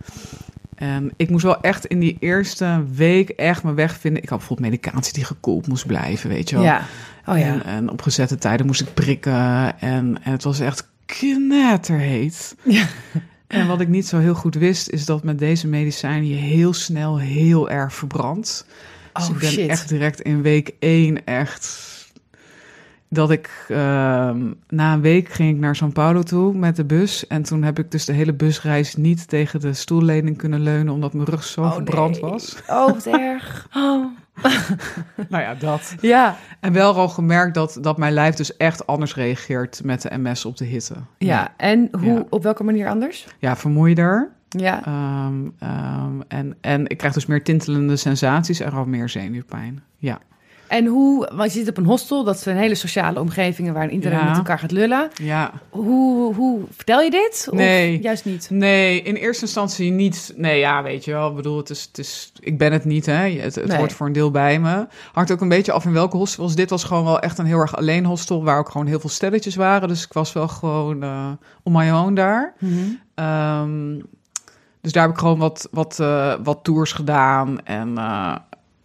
Speaker 2: En ik moest wel echt in die eerste week echt mijn weg vinden. Ik had bijvoorbeeld medicatie die gekoeld moest blijven, weet je wel.
Speaker 1: Ja. Oh ja.
Speaker 2: En, en op gezette tijden moest ik prikken. En, en het was echt knetterheet.
Speaker 1: Ja.
Speaker 2: En wat ik niet zo heel goed wist, is dat met deze medicijnen je heel snel heel erg verbrandt. Dus
Speaker 1: Oh
Speaker 2: ik ben
Speaker 1: shit.
Speaker 2: echt direct in week één echt... Dat ik ehm, na een week ging ik naar São Paulo toe met de bus. En toen heb ik dus de hele busreis niet tegen de stoellening kunnen leunen... omdat mijn rug zo
Speaker 1: Oh,
Speaker 2: verbrand
Speaker 1: nee.
Speaker 2: was.
Speaker 1: Oh, wat erg. Oh.
Speaker 2: Nou ja, dat.
Speaker 1: Ja.
Speaker 2: En wel al gemerkt dat, dat mijn lijf dus echt anders reageert met de MS op de hitte.
Speaker 1: Ja. En hoe,
Speaker 2: Ja.
Speaker 1: op welke manier anders?
Speaker 2: Ja, vermoeider.
Speaker 1: Ja.
Speaker 2: Ehm, ehm, en, en ik krijg dus meer tintelende sensaties en gewoon meer zenuwpijn. Ja.
Speaker 1: En hoe, want je zit op een hostel, dat zijn hele sociale omgevingen waarin iedereen
Speaker 2: Ja.
Speaker 1: met elkaar gaat lullen.
Speaker 2: Ja.
Speaker 1: Hoe, hoe vertel je dit? Of
Speaker 2: Nee.
Speaker 1: juist niet?
Speaker 2: Nee, in eerste instantie niet. Nee, ja, weet je wel. Ik bedoel, het is, het is, ik ben het niet, hè. Het, het
Speaker 1: Nee.
Speaker 2: hoort voor een deel bij me. Hangt ook een beetje af in welke hostels. Dit was gewoon wel echt een heel erg alleen hostel... waar ook gewoon heel veel stelletjes waren. Dus ik was wel gewoon eh on my own daar.
Speaker 1: Mhm.
Speaker 2: Ehm, dus daar heb ik gewoon wat, wat, eh, wat tours gedaan. En eh,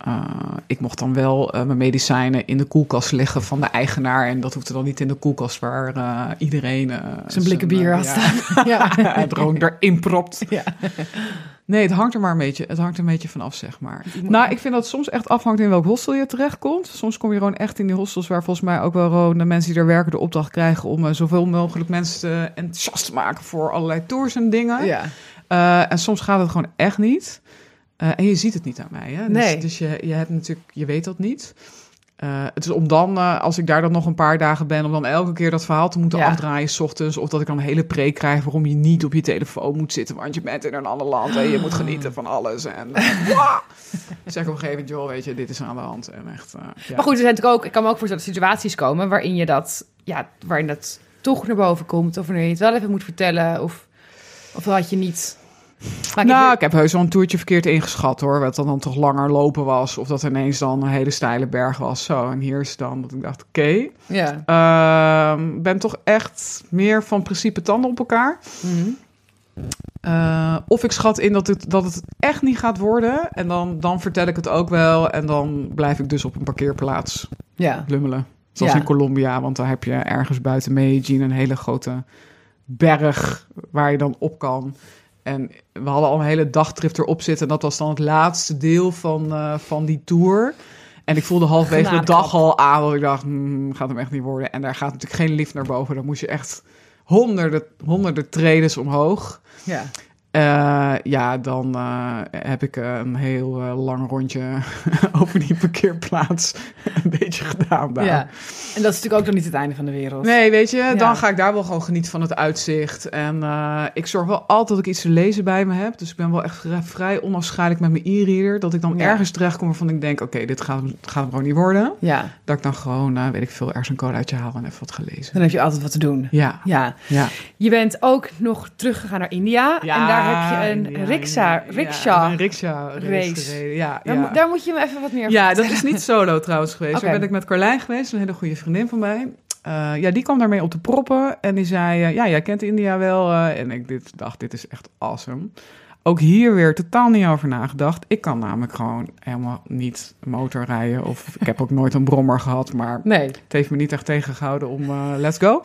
Speaker 2: eh, ik mocht dan wel eh, mijn medicijnen in de koelkast leggen van de eigenaar. En dat hoefde dan niet in de koelkast waar eh, iedereen...
Speaker 1: Zijn blikken bier had
Speaker 2: ja,
Speaker 1: staan. ja.
Speaker 2: het gewoon erin propt.
Speaker 1: Ja.
Speaker 2: Nee, het hangt er maar een beetje, het hangt er een beetje vanaf, zeg maar. Nou, ik vind dat het soms echt afhangt in welk hostel je terechtkomt. Soms kom je gewoon echt in die hostels waar volgens mij ook wel gewoon de mensen die daar werken de opdracht krijgen om zoveel mogelijk mensen te enthousiast te maken voor allerlei tours en dingen.
Speaker 1: ja.
Speaker 2: En soms gaat het gewoon echt niet. Eh, en je ziet het niet aan mij. Hè? Dus,
Speaker 1: Nee.
Speaker 2: dus je, je hebt natuurlijk, je weet dat niet. Eh, het is om dan, eh, als ik daar dan nog een paar dagen ben, om dan elke keer dat verhaal te moeten
Speaker 1: Ja.
Speaker 2: afdraaien, s ochtends. Of dat ik dan een hele preek krijg waarom je niet op je telefoon moet zitten, want je bent in een ander land en je moet genieten van alles. En uh, zeg op een gegeven moment, joh, weet je, dit is aan de hand. En echt, ja.
Speaker 1: Maar goed, er zijn natuurlijk ook, ik kan me ook voorstellen dat situaties komen waarin je dat, ja, waarin dat toch naar boven komt. Of wanneer je het wel even moet vertellen. Of, of had je niet. Maar ik-
Speaker 2: Nou, ik heb heus wel een toertje verkeerd ingeschat hoor. Wat dan, dan toch langer lopen was. Of dat ineens dan een hele steile berg was. Zo, en hier is het dan dat ik dacht, oké.
Speaker 1: ja.
Speaker 2: Ehm, ben toch echt meer van principe tanden op elkaar.
Speaker 1: Mhm.
Speaker 2: Eh, of ik schat in dat het, dat het echt niet gaat worden. En dan, dan vertel ik het ook wel. En dan blijf ik dus op een parkeerplaats
Speaker 1: ja.
Speaker 2: lummelen. Zoals
Speaker 1: Ja.
Speaker 2: in Colombia. Want daar heb je ergens buiten Medellin een hele grote berg waar je dan op kan. En we hadden al een hele dagtrip erop zitten. En dat was dan het laatste deel van, eh, van die tour. En ik voelde halverwege de dag al aan dat ik dacht, hmm, gaat hem echt niet worden. En daar gaat natuurlijk geen lift naar boven. Dan moest je echt honderden, honderden tredes omhoog.
Speaker 1: ja.
Speaker 2: Eh, ja, dan eh, heb ik eh, een heel lang rondje over die parkeerplaats een beetje gedaan daar.
Speaker 1: Ja. En dat is natuurlijk ook nog niet het einde van de wereld.
Speaker 2: Nee, weet je,
Speaker 1: Ja.
Speaker 2: dan ga ik daar wel gewoon genieten van het uitzicht. En ik zorg wel altijd dat ik iets te lezen bij me heb. Dus ik ben wel echt vrij, onafscheidelijk met mijn e-reader. Dat ik dan
Speaker 1: Ja.
Speaker 2: ergens terechtkom waarvan ik denk, oké, dit gaat, gaat hem gewoon niet worden.
Speaker 1: Ja.
Speaker 2: Dat ik dan gewoon, weet ik veel, ergens een colaatje haal en even wat gelezen.
Speaker 1: Dan heb je altijd wat te doen.
Speaker 2: Ja,
Speaker 1: Ja.
Speaker 2: ja.
Speaker 1: Je bent ook nog teruggegaan naar India. en daar heb je een riksha, riksha.
Speaker 2: een riksha race. Ja,
Speaker 1: Daar, daar moet je me even wat meer
Speaker 2: Ja, dat is niet solo trouwens geweest.
Speaker 1: Oké.
Speaker 2: Daar ben ik met Carlijn geweest, een hele goede vriendin van mij. Eh, ja, die kwam daarmee op de proppen en die zei... eh, ja, jij kent India wel. eh, en ik dit, dacht, dit is echt awesome. Ook hier weer totaal niet over nagedacht. Ik kan namelijk gewoon helemaal niet motorrijden. Of ik heb ook nooit een brommer gehad, maar
Speaker 1: Nee.
Speaker 2: het heeft me niet echt tegengehouden om let's go.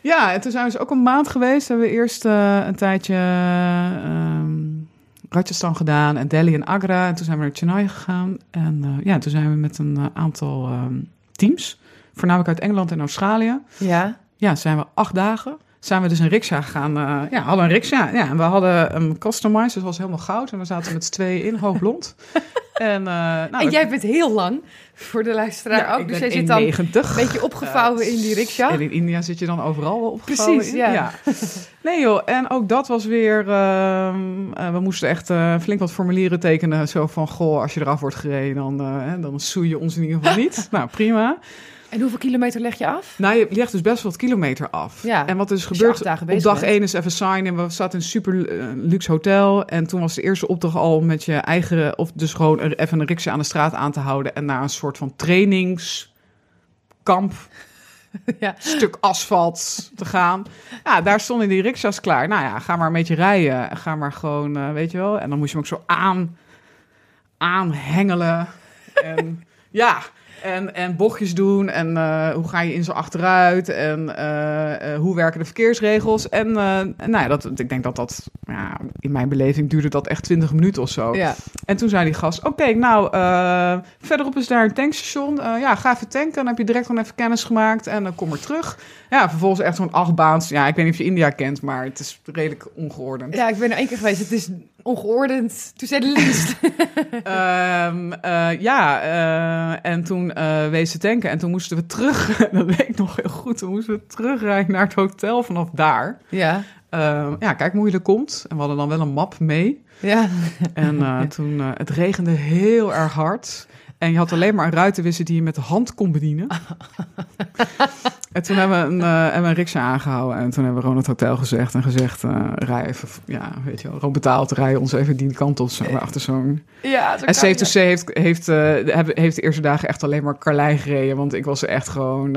Speaker 2: ja, en toen zijn we dus ook een maand geweest. Hebben we eerst eh, een tijdje ehm Rajasthan gedaan en Delhi en Agra. En toen zijn we naar Chennai gegaan. En eh, ja, toen zijn we met een eh, aantal ehm, teams, voornamelijk uit Engeland en Australië.
Speaker 1: Ja.
Speaker 2: Ja, zijn we acht dagen. Zijn we dus een riksja gaan. eh, ja, hadden een riksja. Ja, en we hadden een customized, dus het was helemaal goud. En we zaten met z'n tweeën in, hoogblond. en, eh, nou,
Speaker 1: en jij bent heel lang voor de luisteraar
Speaker 2: ja,
Speaker 1: ook. Dus jij zit dan een
Speaker 2: 1,90.
Speaker 1: beetje opgevouwen in die riksja.
Speaker 2: En in India zit je dan overal wel opgevouwen
Speaker 1: Precies, ja.
Speaker 2: Nee joh, en ook dat was weer... ehm, eh, we moesten echt flink wat formulieren tekenen. Zo van, goh, als je eraf wordt gereden, dan, dan soei je ons in ieder geval niet. nou, prima.
Speaker 1: En hoeveel kilometer leg je af?
Speaker 2: Nou, je legt dus best wel wat kilometer af.
Speaker 1: Ja.
Speaker 2: En wat er is gebeurd,
Speaker 1: dagen
Speaker 2: op dag één is even signen. We zaten in een super eh, luxe hotel. En toen was de eerste opdracht al met je eigen... of dus gewoon even een riksje aan de straat aan te houden... en naar een soort van trainingskamp
Speaker 1: ja.
Speaker 2: stuk asfalt te gaan. Ja, daar stonden die riksjas klaar. Nou ja, ga maar een beetje rijden. Ga maar gewoon, eh, weet je wel. En dan moest je hem ook zo aan, aanhengelen. En ja, en, en bochtjes doen. En eh, hoe ga je in zo achteruit? En eh, eh, hoe werken de verkeersregels? En nou ja, dat, ik denk dat dat, ja, in mijn beleving duurde dat echt 20 minuten of zo.
Speaker 1: Ja.
Speaker 2: En toen zei die gast, oké, nou, verderop is daar een tankstation. Ja, ga even tanken. Dan heb je direct gewoon even kennis gemaakt en dan kom maar terug. Ja, vervolgens echt zo'n achtbaans. Ja, ik weet niet of je India kent, maar het is redelijk ongeordend.
Speaker 1: ja, ik ben er één keer geweest. Het is ongeordend, to say the least.
Speaker 2: Ehm, eh, ja, eh, en toen eh wees ze tanken en toen moesten we terug. dat weet ik nog heel goed. Toen moesten we terugrijden naar het hotel vanaf daar.
Speaker 1: ja.
Speaker 2: Ehm, ja, kijk hoe je er komt. En we hadden dan wel een map mee.
Speaker 1: Ja.
Speaker 2: En eh, toen, eh, het regende heel erg hard. En je had alleen maar een ruitenwisser die je met de hand kon bedienen. en toen hebben we een, uh, hebben we een aangehouden. En toen hebben we het hotel gezegd en gezegd... Uh, rij even, ja, weet je wel, gewoon betaald, rij ons even die kant op. Zo, achter zo'n...
Speaker 1: Ja, zo
Speaker 2: en heeft, heeft, uh, heeft de eerste dagen echt alleen maar Carlijn gereden. Want ik was echt gewoon...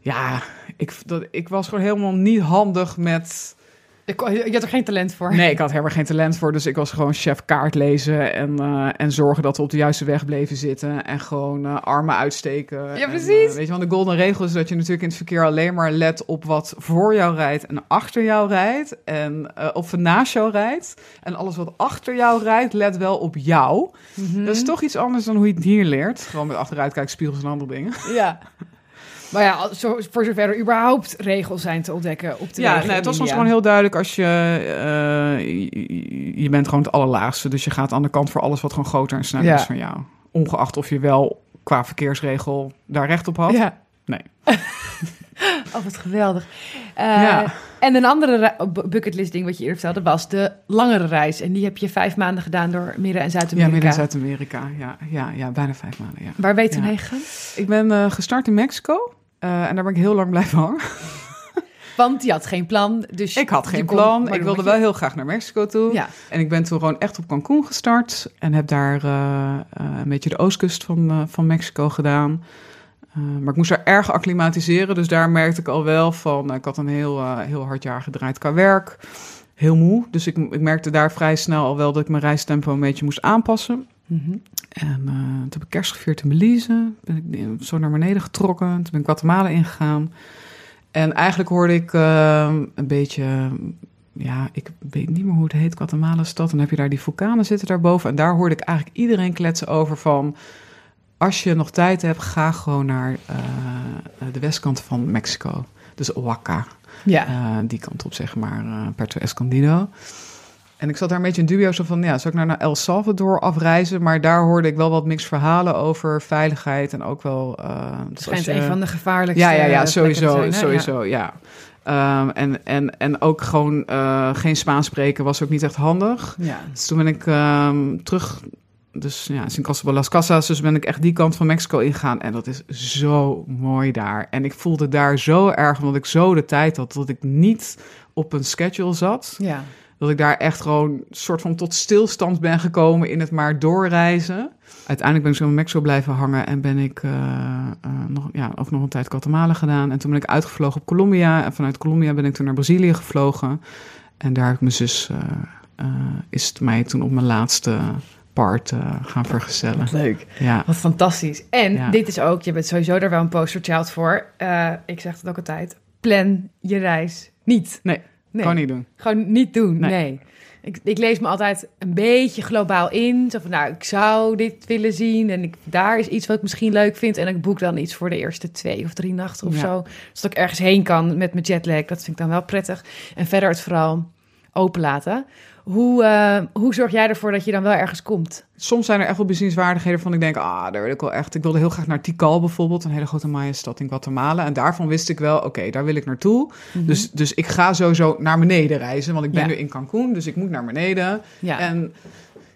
Speaker 2: ja, ik, dat, ik was gewoon helemaal niet handig met
Speaker 1: je had er geen talent voor.
Speaker 2: Nee, ik had helemaal geen talent voor. Dus ik was gewoon chef kaart lezen en, uh, en zorgen dat we op de juiste weg bleven zitten. En gewoon uh, armen uitsteken.
Speaker 1: Ja, precies. En, uh,
Speaker 2: weet je, want de golden regel is dat je natuurlijk in het verkeer alleen maar let op wat voor jou rijdt en achter jou rijdt. En of naast jou rijdt. En alles wat achter jou rijdt, let wel op jou. Mm -hmm. Dat is toch iets anders dan hoe je het hier leert. Gewoon met achteruitkijkspiegels en andere dingen.
Speaker 1: Ja. Maar ja, voor zover er überhaupt regels zijn te ontdekken op de
Speaker 2: Ja, nee, het was ons gewoon heel duidelijk als je, uh, je... Je bent gewoon het allerlaagste. Dus je gaat aan de kant voor alles wat gewoon groter en sneller ja. is van jou. Ongeacht of je wel qua verkeersregel daar recht op had.
Speaker 1: Ja.
Speaker 2: Nee.
Speaker 1: oh, wat geweldig. Uh, ja. En een andere bucketlist ding wat je eerder vertelde was de langere reis. En die heb je vijf maanden gedaan door Midden- en Zuid-Amerika.
Speaker 2: Ja, Midden- en Zuid-Amerika. Ja, ja, ja, bijna vijf maanden, ja.
Speaker 1: Waar ben je toen
Speaker 2: ja.
Speaker 1: heen gegaan?
Speaker 2: Ik ben uh, gestart in Mexico. Uh, en daar ben ik heel lang blijven hangen.
Speaker 1: Want je had geen plan. Dus
Speaker 2: ik had geen plan. Ik wilde wel heel graag naar Mexico toe.
Speaker 1: Ja.
Speaker 2: En ik ben toen gewoon echt op Cancún gestart. En heb daar uh, een beetje de oostkust van, van Mexico gedaan. maar ik moest daar erg acclimatiseren. Dus daar merkte ik al wel van... ik had een heel, heel hard jaar gedraaid qua werk. Heel moe. Dus ik, ik merkte daar vrij snel al wel dat ik mijn reistempo een beetje moest aanpassen.
Speaker 1: Mm -hmm.
Speaker 2: En uh, toen heb ik kerst gevierd in Belize. Ben ik zo naar beneden getrokken. Toen ben ik Guatemala ingegaan. En eigenlijk hoorde ik uh, een beetje... Ja, ik weet niet meer hoe het heet, Guatemala-stad. Dan heb je daar die vulkanen zitten daarboven. En daar hoorde ik eigenlijk iedereen kletsen over van... Als je nog tijd hebt, ga gewoon naar uh, de westkant van Mexico. Dus Oaxaca.
Speaker 1: Ja.
Speaker 2: die kant op, zeg maar, Puerto Escondido. En ik zat daar een beetje in dubio zo van, ja, zou ik nou naar El Salvador afreizen? Maar daar hoorde ik wel wat mixed verhalen over veiligheid en ook wel... Uh,
Speaker 1: het schijnt je, een van de gevaarlijkste
Speaker 2: Ja, ja, ja, sowieso,
Speaker 1: zijn,
Speaker 2: sowieso, ja. ja. Um, en, en, en ook gewoon uh, geen Spaans spreken was ook niet echt handig.
Speaker 1: Ja.
Speaker 2: Dus toen ben ik um, terug... Dus ja, Sin Cristobal Las Casas, dus ben ik echt die kant van Mexico ingegaan. En dat is zo mooi daar. En ik voelde daar zo erg, omdat ik zo de tijd had, dat ik niet op een schedule zat.
Speaker 1: Ja
Speaker 2: dat ik daar echt gewoon een soort van tot stilstand ben gekomen in het maar doorreizen. Uiteindelijk ben ik zo in Mexico blijven hangen en ben ik uh, uh, nog, ja, ook nog een tijd Guatemala gedaan. En toen ben ik uitgevlogen op Colombia. En vanuit Colombia ben ik toen naar Brazilië gevlogen. En daar heb ik mijn zus, uh, is het mij toen op mijn laatste part gaan vergezellen.
Speaker 1: Wat leuk.
Speaker 2: Ja.
Speaker 1: Wat fantastisch. En
Speaker 2: Ja.
Speaker 1: dit is ook, je bent sowieso daar wel een posterchild voor. Uh, ik zeg het ook altijd, plan je reis niet.
Speaker 2: Nee,
Speaker 1: Nee.
Speaker 2: kan niet doen.
Speaker 1: Gewoon niet doen, nee.
Speaker 2: Nee.
Speaker 1: Ik, ik lees me altijd een beetje globaal in. Zo van, nou, ik zou dit willen zien en ik, daar is iets wat ik misschien leuk vind. En ik boek dan iets voor de eerste twee of drie nachten of
Speaker 2: Ja.
Speaker 1: zo. Zodat ik ergens heen kan met mijn jetlag. Dat vind ik dan wel prettig. En verder het vooral open laten. Hoe, eh, hoe zorg jij ervoor dat je dan wel ergens komt?
Speaker 2: Soms zijn er echt wel bezienswaardigheden van ik denk, ah, daar wil ik wel echt. Ik wilde heel graag naar Tikal bijvoorbeeld, een hele grote Maya-stad in Guatemala. En daarvan wist ik wel, oké, daar wil ik naartoe. Dus, dus ik ga sowieso naar beneden reizen, want ik ben
Speaker 1: Ja.
Speaker 2: nu in Cancún, dus ik moet naar beneden.
Speaker 1: Ja,
Speaker 2: En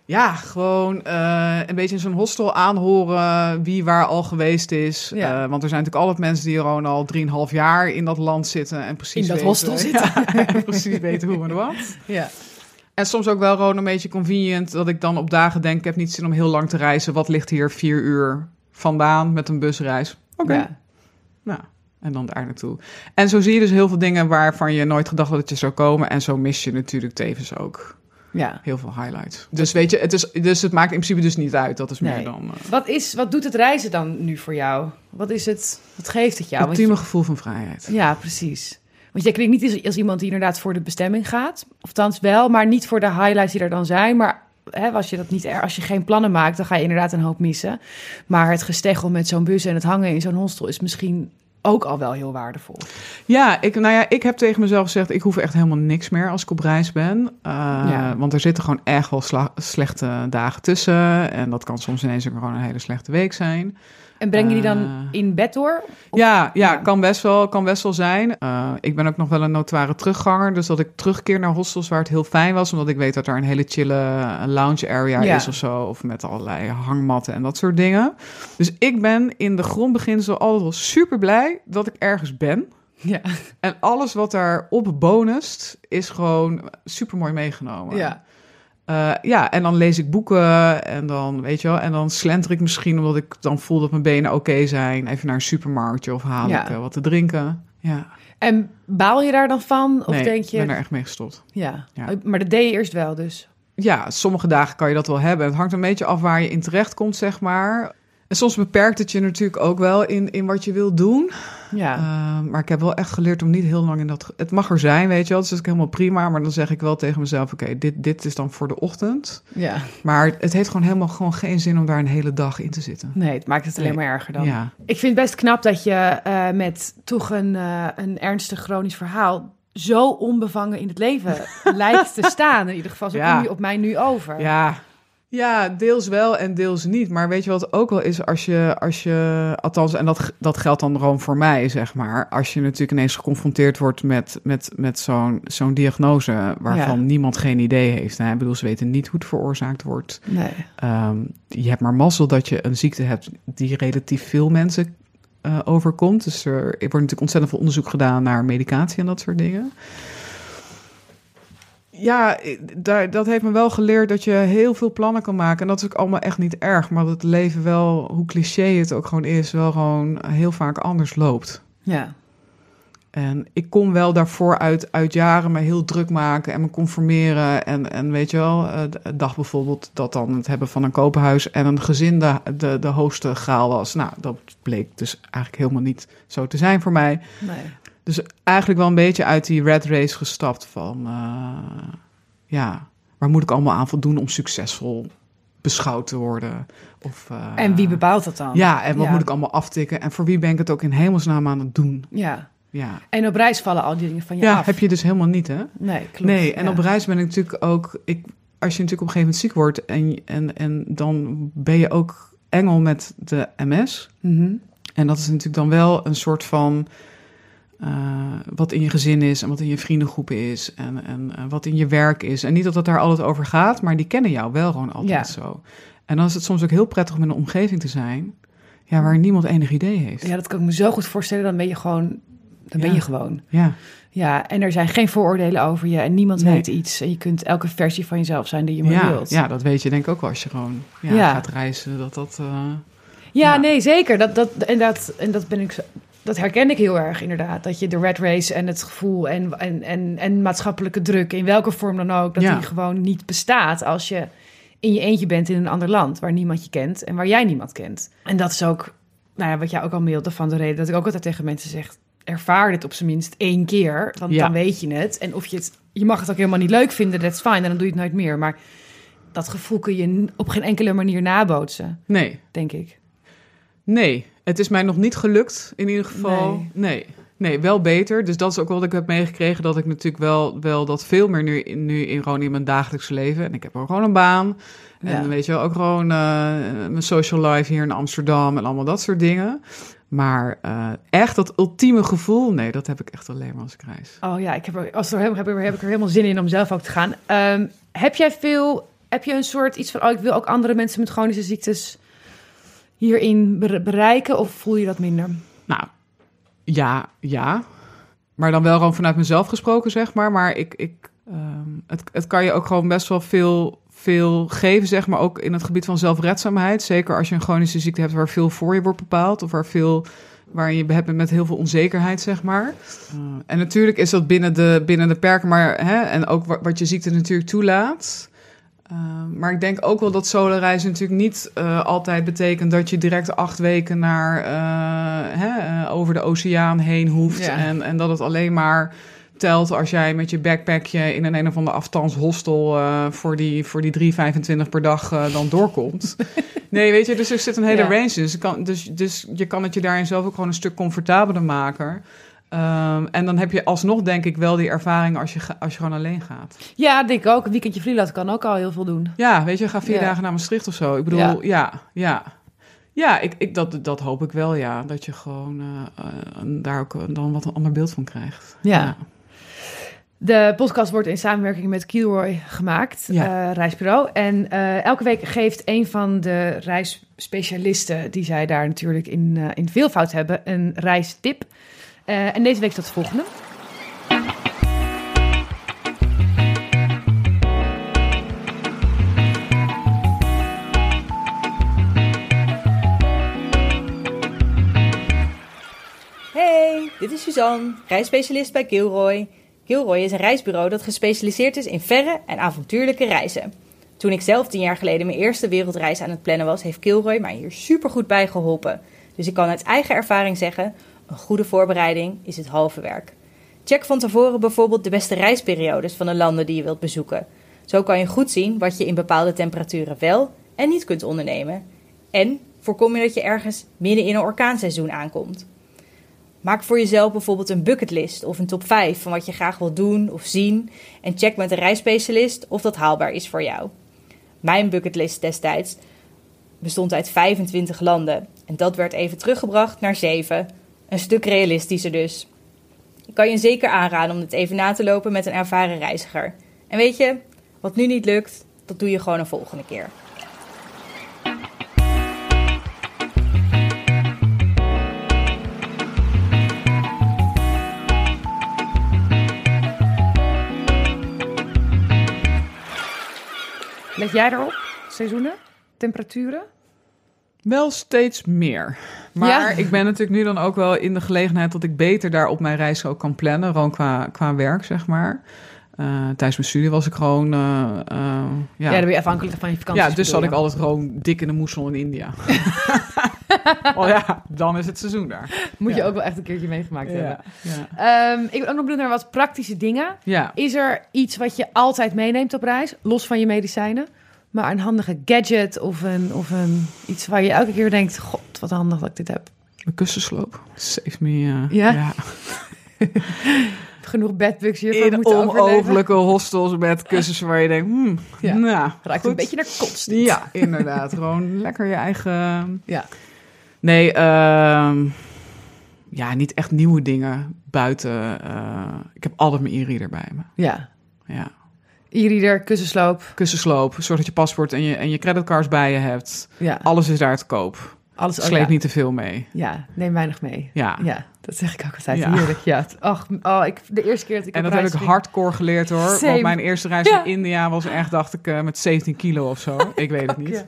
Speaker 2: ja, gewoon eh, een beetje in zo'n hostel aanhoren wie waar al geweest is.
Speaker 1: Ja.
Speaker 2: Eh, want er zijn natuurlijk altijd mensen die gewoon al drieënhalf jaar in dat land zitten en precies
Speaker 1: In dat
Speaker 2: weten,
Speaker 1: hostel zitten.
Speaker 2: Ja, en precies weten hoe en wat.
Speaker 1: ja.
Speaker 2: En soms ook wel gewoon een beetje convenient dat ik dan op dagen denk, ik heb niet zin om heel lang te reizen. Wat ligt hier vier uur vandaan met een busreis? Oké,
Speaker 1: Ja.
Speaker 2: nou, en dan daar naartoe. En zo zie je dus heel veel dingen waarvan je nooit gedacht had dat je zou komen. En zo mis je natuurlijk tevens ook
Speaker 1: ja.
Speaker 2: heel veel highlights. Dus weet je, het, is, dus het maakt in principe dus niet uit. Dat is
Speaker 1: Nee.
Speaker 2: meer dan uh,
Speaker 1: Wat, is, wat doet het reizen dan nu voor jou? Wat is het? Wat geeft het jou?
Speaker 2: het ultieme gevoel van vrijheid.
Speaker 1: Ja, precies. Want jij klinkt niet als, als iemand die inderdaad voor de bestemming gaat. Of wel, maar niet voor de highlights die er dan zijn. Maar hè, als, je dat niet, als je geen plannen maakt, dan ga je inderdaad een hoop missen. Maar het gesteggel met zo'n bus en het hangen in zo'n hostel is misschien ook al wel heel waardevol.
Speaker 2: Ja, ik, nou ja, ik heb tegen mezelf gezegd, ik hoef echt helemaal niks meer als ik op reis ben. Uh,
Speaker 1: Ja.
Speaker 2: Want er zitten gewoon echt wel slechte dagen tussen. En dat kan soms ineens ook gewoon een hele slechte week zijn.
Speaker 1: En breng je die dan
Speaker 2: Eh,
Speaker 1: in bed door? Of-
Speaker 2: ja, ja. Kan, best wel, kan best wel zijn. Eh, ik ben ook nog wel een notoire terugganger. Dus dat ik terugkeer naar hostels waar het heel fijn was. Omdat ik weet dat er een hele chille eh, lounge area
Speaker 1: Ja.
Speaker 2: is of zo. Of met allerlei hangmatten en dat soort dingen. Dus ik ben in de grondbeginsel altijd wel super blij dat ik ergens ben.
Speaker 1: Ja.
Speaker 2: En alles wat daarop bonust is gewoon super mooi meegenomen.
Speaker 1: ja.
Speaker 2: Eh, ja, en dan lees ik boeken en dan, weet je wel, en dan slenter ik misschien omdat ik dan voel dat mijn benen oké zijn. Even naar een supermarktje of haal
Speaker 1: Ja.
Speaker 2: ik eh, wat te drinken. Ja,
Speaker 1: En baal je daar dan van? Of
Speaker 2: nee,
Speaker 1: denk
Speaker 2: ik
Speaker 1: je...
Speaker 2: ben er echt mee gestopt.
Speaker 1: Ja.
Speaker 2: Ja.
Speaker 1: maar dat deed je eerst wel dus.
Speaker 2: Ja, sommige dagen kan je dat wel hebben. Het hangt een beetje af waar je in terecht komt, zeg maar. En soms beperkt het je natuurlijk ook wel in, in wat je wilt doen.
Speaker 1: Ja.
Speaker 2: Uh, maar ik heb wel echt geleerd om niet heel lang in dat... Het mag er zijn, weet je wel. Dus dat is ook helemaal prima. Maar dan zeg ik wel tegen mezelf... Oké, dit, dit is dan voor de ochtend.
Speaker 1: ja.
Speaker 2: Maar het heeft gewoon helemaal gewoon geen zin om daar een hele dag in te zitten.
Speaker 1: Nee, het maakt het alleen
Speaker 2: Nee.
Speaker 1: maar erger dan.
Speaker 2: Ja,
Speaker 1: Ik vind het best knap dat je eh, met toch een, eh, een ernstig chronisch verhaal zo onbevangen in het leven lijkt te staan. In ieder geval, zo
Speaker 2: Ja.
Speaker 1: kom je op mij nu over.
Speaker 2: ja. Ja, deels wel en deels niet. Maar weet je wat ook wel is als je, als je althans, en dat, dat geldt dan gewoon voor mij, zeg maar. Als je natuurlijk ineens geconfronteerd wordt met, met, met zo'n zo'n diagnose waarvan
Speaker 1: Ja.
Speaker 2: niemand geen idee heeft. Hè? Ik bedoel, ze weten niet hoe het veroorzaakt wordt.
Speaker 1: Nee.
Speaker 2: Ehm, je hebt maar mazzel dat je een ziekte hebt die relatief veel mensen eh, overkomt. Dus er, er wordt natuurlijk ontzettend veel onderzoek gedaan naar medicatie en dat soort dingen. Ja, daar, dat heeft me wel geleerd dat je heel veel plannen kan maken. En dat is ook allemaal echt niet erg. Maar dat het leven wel, hoe cliché het ook gewoon is, wel gewoon heel vaak anders loopt.
Speaker 1: Ja.
Speaker 2: En ik kon wel daarvoor uit, uit jaren me heel druk maken en me conformeren. En, en weet je wel, eh, de dag bijvoorbeeld dat dan het hebben van een kopenhuis en een gezin de, de, de hoogste graal was. Nou, dat bleek dus eigenlijk helemaal niet zo te zijn voor mij.
Speaker 1: Nee.
Speaker 2: Dus eigenlijk wel een beetje uit die red race gestapt van, eh, ja, waar moet ik allemaal aan voldoen om succesvol beschouwd te worden? Of, eh,
Speaker 1: En wie bepaalt dat dan?
Speaker 2: Ja, en wat
Speaker 1: Ja.
Speaker 2: moet ik allemaal aftikken? En voor wie ben ik het ook in hemelsnaam aan het doen?
Speaker 1: Ja.
Speaker 2: Ja.
Speaker 1: En op reis vallen al die dingen van je
Speaker 2: Ja,
Speaker 1: af.
Speaker 2: heb je dus helemaal niet, hè?
Speaker 1: Nee, klopt.
Speaker 2: Nee, en
Speaker 1: Ja.
Speaker 2: op reis ben ik natuurlijk ook... Ik, als je natuurlijk op een gegeven moment ziek wordt... en, en, en dan ben je ook engel met de MS.
Speaker 1: Mhm.
Speaker 2: En dat is natuurlijk dan wel een soort van... eh, wat in je gezin is en wat in je vriendengroep is... En, en wat in je werk is. En niet dat het daar altijd over gaat... maar die kennen jou wel gewoon altijd
Speaker 1: Ja.
Speaker 2: zo. En dan is het soms ook heel prettig om in een omgeving te zijn... Ja, waar niemand enig idee heeft.
Speaker 1: Ja, dat kan ik me zo goed voorstellen. Dan ben je gewoon... Dan ben
Speaker 2: Ja.
Speaker 1: je gewoon.
Speaker 2: Ja,
Speaker 1: Ja, en er zijn geen vooroordelen over je. En niemand
Speaker 2: Nee.
Speaker 1: weet iets. En je kunt elke versie van jezelf zijn die je maar
Speaker 2: ja,
Speaker 1: wilt.
Speaker 2: ja, dat weet je denk ik ook wel als je gewoon ja, gaat reizen. Dat dat... eh,
Speaker 1: Ja,
Speaker 2: Ja.
Speaker 1: nee, zeker. Dat, dat, en, dat, en dat ben ik zo- dat herken ik heel erg inderdaad. Dat je de red race en het gevoel en, en, en, en maatschappelijke druk, in welke vorm dan ook, dat
Speaker 2: Ja.
Speaker 1: die gewoon niet bestaat als je in je eentje bent in een ander land waar niemand je kent en waar jij niemand kent. En dat is ook, nou ja, wat jij ook al mailde van de reden dat ik ook altijd tegen mensen zeg, ervaar dit op zijn minst één keer, want
Speaker 2: Ja.
Speaker 1: dan weet je het. En of je het, je mag het ook helemaal niet leuk vinden, that's fine, en dan doe je het nooit meer. Maar dat gevoel kun je op geen enkele manier nabootsen,
Speaker 2: nee,
Speaker 1: denk ik.
Speaker 2: Nee, het is mij nog niet gelukt in ieder geval.
Speaker 1: Nee.
Speaker 2: Nee. nee. wel beter. Dus dat is ook wat ik heb meegekregen. Dat ik natuurlijk wel, wel dat veel meer nu, nu inwoon in mijn dagelijkse leven. En ik heb ook gewoon een baan. En weet je wel, ook gewoon eh, mijn social life hier in Amsterdam en allemaal dat soort dingen. Maar eh, echt dat ultieme gevoel, nee, dat heb ik echt alleen maar als ik reis.
Speaker 1: Oh ja, ik heb er, als er, heb, heb, heb ik er helemaal zin in om zelf ook te gaan. Ehm, heb jij veel, heb je een soort iets van, oh, ik wil ook andere mensen met chronische ziektes hierin bere- bereiken? Of voel je dat minder?
Speaker 2: Nou, ja, ja. Maar dan wel gewoon vanuit mezelf gesproken, zeg maar. Maar ik, ik, ehm, het, het kan je ook gewoon best wel veel, veel geven, zeg maar. Ook in het gebied van zelfredzaamheid. Zeker als je een chronische ziekte hebt waar veel voor je wordt bepaald. Of waar veel waar je hebt met heel veel onzekerheid, zeg maar. Uh, en natuurlijk is dat binnen de, binnen de perken, maar hè, en ook wat, wat je ziekte natuurlijk toelaat. Uh, maar ik denk ook wel dat soloreizen natuurlijk niet uh, altijd betekent dat je direct acht weken naar uh, hè, over de oceaan heen hoeft.
Speaker 1: Ja.
Speaker 2: En, en dat het alleen maar telt als jij met je backpackje in een een of ander aftans hostel voor die, voor die 3,25 per dag dan doorkomt. nee, weet je, dus er zit een hele
Speaker 1: Ja.
Speaker 2: range in. Dus, kan, dus, dus je kan het je daarin zelf ook gewoon een stuk comfortabeler maken. Um, en dan heb je alsnog, denk ik, wel die ervaring als je, als je gewoon alleen gaat.
Speaker 1: Ja, denk ik ook. Een weekendje freelance kan ook al heel veel doen.
Speaker 2: Ja, weet je, ga vier
Speaker 1: Ja.
Speaker 2: dagen naar Maastricht of zo. Ik bedoel,
Speaker 1: Ja.
Speaker 2: ja, ja. Ja, ik, ik, dat, dat hoop ik wel, ja. Dat je gewoon uh, uh, daar ook dan wat een ander beeld van krijgt.
Speaker 1: Ja. ja. De podcast wordt in samenwerking met Kilroy gemaakt, ja. uh, reisbureau. En elke week geeft een van de reisspecialisten, die zij daar natuurlijk in, in veelvoud hebben, een reistip. En deze week dat de volgende.
Speaker 3: Dit is Suzanne, reisspecialist bij Gilroy. Gilroy is een reisbureau dat gespecialiseerd is in verre en avontuurlijke reizen. Toen ik zelf tien jaar geleden mijn eerste wereldreis aan het plannen was, heeft Gilroy mij hier supergoed bij geholpen. Dus ik kan uit eigen ervaring zeggen: een goede voorbereiding is het halve werk. Check van tevoren bijvoorbeeld de beste reisperiodes van de landen die je wilt bezoeken. Zo kan je goed zien wat je in bepaalde temperaturen wel en niet kunt ondernemen. En voorkom je dat je ergens midden in een orkaanseizoen aankomt. Maak voor jezelf bijvoorbeeld een bucketlist of een top 5 van wat je graag wilt doen of zien en check met een reisspecialist of dat haalbaar is voor jou. Mijn bucketlist destijds bestond uit 25 landen en dat werd even teruggebracht naar 7. Een stuk realistischer dus. Ik kan je zeker aanraden om dit even na te lopen met een ervaren reiziger. En weet je, wat nu niet lukt, dat doe je gewoon een volgende keer.
Speaker 1: Let jij erop? Seizoenen? Temperaturen?
Speaker 2: Wel steeds meer. Maar ik ben natuurlijk nu dan ook wel in de gelegenheid dat ik beter daar op mijn reis ook kan plannen. Gewoon qua, qua werk, zeg maar. Uh, tijdens mijn studie was ik gewoon. Uh,
Speaker 1: uh, ja. ja, dan ben je afhankelijk van je vakantie.
Speaker 2: Ja, dus zat ik altijd gewoon dik in de moesel in India. oh ja, dan is het seizoen daar.
Speaker 1: Moet je ook wel echt een keertje meegemaakt hebben. Ja. Um, ik ben ook nog benieuwd naar wat praktische dingen. Is er iets wat je altijd meeneemt op reis, los van je medicijnen? Maar een handige gadget of, een, of een, iets waar je elke keer denkt... God, wat handig dat ik dit heb.
Speaker 2: Een kussensloop. Save me. Uh,
Speaker 1: ja? ja. Genoeg bedbugs hiervoor
Speaker 2: In onmogelijke hostels met kussens waar je denkt... Hmm, ja. nou,
Speaker 1: Ruikt een beetje naar kost.
Speaker 2: Ja, inderdaad. Gewoon lekker je eigen... Ja. Nee, uh, ja, niet echt nieuwe dingen buiten. Uh, ik heb altijd mijn e-reader bij me.
Speaker 1: Ja.
Speaker 2: Ja.
Speaker 1: E-reader, kussensloop.
Speaker 2: Kussensloop. Zorg dat je paspoort en je, en je creditcards bij je hebt. Ja. Alles is daar te koop. Alles, Sleep niet te veel mee.
Speaker 1: Ja, neem weinig mee. Ja. ja dat zeg ik ook altijd. Ja. Heerlijk. Ja. Ach, oh, ik, de eerste keer dat ik
Speaker 2: En dat heb ik hardcore geleerd hoor. Same. Want mijn eerste reis naar India was echt, dacht ik, uh, met 17 kilo of zo. Ik weet het niet.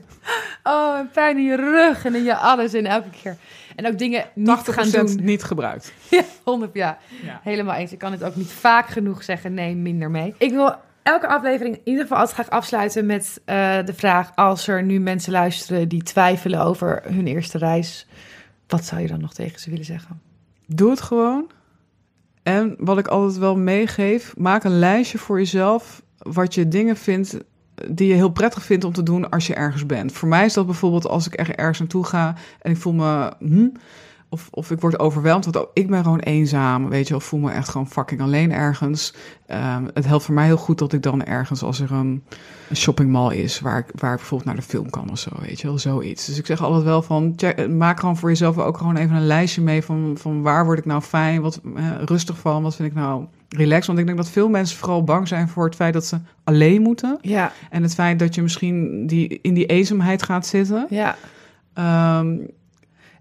Speaker 1: Oh, pijn in je rug en in je alles en elke keer. En ook dingen niet gaan doen.
Speaker 2: niet gebruikt.
Speaker 1: Ja, 100 ja. ja. Helemaal eens. Ik kan het ook niet vaak genoeg zeggen. Nee, minder mee. Ik wil elke aflevering in ieder geval altijd graag afsluiten met uh, de vraag: als er nu mensen luisteren die twijfelen over hun eerste reis, wat zou je dan nog tegen ze willen zeggen?
Speaker 2: Doe het gewoon. En wat ik altijd wel meegeef, maak een lijstje voor jezelf wat je dingen vindt die je heel prettig vindt om te doen als je ergens bent. Voor mij is dat bijvoorbeeld als ik ergens naartoe ga en ik voel me. Hm, of, of ik word overweldigd, want ook ik ben gewoon eenzaam, weet je, of voel me echt gewoon fucking alleen ergens. Um, het helpt voor mij heel goed dat ik dan ergens, als er een, een shoppingmall is, waar ik, waar ik bijvoorbeeld naar de film kan of zo, weet je wel, zoiets. Dus ik zeg altijd wel van, check, maak gewoon voor jezelf ook gewoon even een lijstje mee van, van waar word ik nou fijn, wat eh, rustig van, wat vind ik nou relaxed. Want ik denk dat veel mensen vooral bang zijn voor het feit dat ze alleen moeten.
Speaker 1: Ja.
Speaker 2: En het feit dat je misschien die, in die eenzaamheid gaat zitten.
Speaker 1: Ja.
Speaker 2: Um,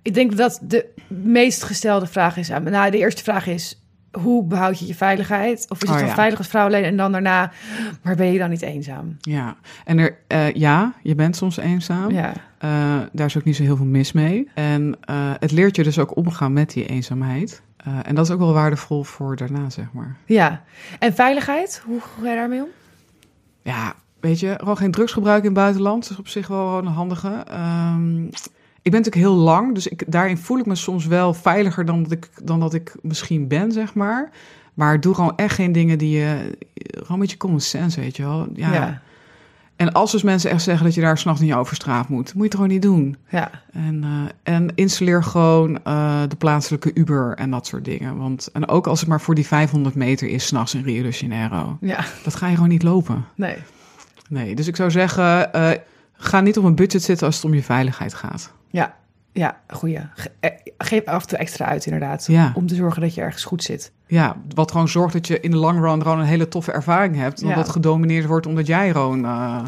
Speaker 1: ik denk dat de meest gestelde vraag is... Nou, de eerste vraag is... Hoe behoud je je veiligheid? Of is het oh, dan veilig als vrouw alleen? En dan daarna, maar ben je dan niet eenzaam?
Speaker 2: Ja, en er, uh, ja, je bent soms eenzaam.
Speaker 1: Ja.
Speaker 2: Uh, daar is ook niet zo heel veel mis mee. En uh, het leert je dus ook omgaan met die eenzaamheid. en dat is ook wel waardevol voor daarna, zeg maar.
Speaker 1: Ja, en veiligheid, hoe ga je daarmee om?
Speaker 2: Ja, weet je, gewoon geen drugs gebruiken in het buitenland. Dat is op zich wel een handige. Um, ik ben natuurlijk heel lang, dus ik, daarin voel ik me soms wel veiliger dan dat ik, dan dat ik misschien ben, zeg maar. Maar doe gewoon echt geen dingen die je... Gewoon een beetje common sense, weet je wel. Ja. En als dus mensen echt zeggen dat je daar s'nachts niet over straat moet, moet je het gewoon niet doen.
Speaker 1: Ja.
Speaker 2: En, uh, en installeer gewoon uh, de plaatselijke Uber en dat soort dingen. Want, en ook als het maar voor die 500 meter is s'nachts in Rio de Janeiro.
Speaker 1: Ja.
Speaker 2: Dat ga je gewoon niet lopen.
Speaker 1: Nee.
Speaker 2: Nee, dus ik zou zeggen, uh, ga niet op een budget zitten als het om je veiligheid gaat.
Speaker 1: Ja, Ja, goeie. Ge- eh, Geef af en toe extra uit, inderdaad.
Speaker 2: Ja.
Speaker 1: Om te zorgen dat je ergens goed zit.
Speaker 2: Ja, wat gewoon zorgt dat je in de long run gewoon een hele toffe ervaring hebt.
Speaker 1: Ja.
Speaker 2: Dat gedomineerd wordt omdat jij gewoon eh,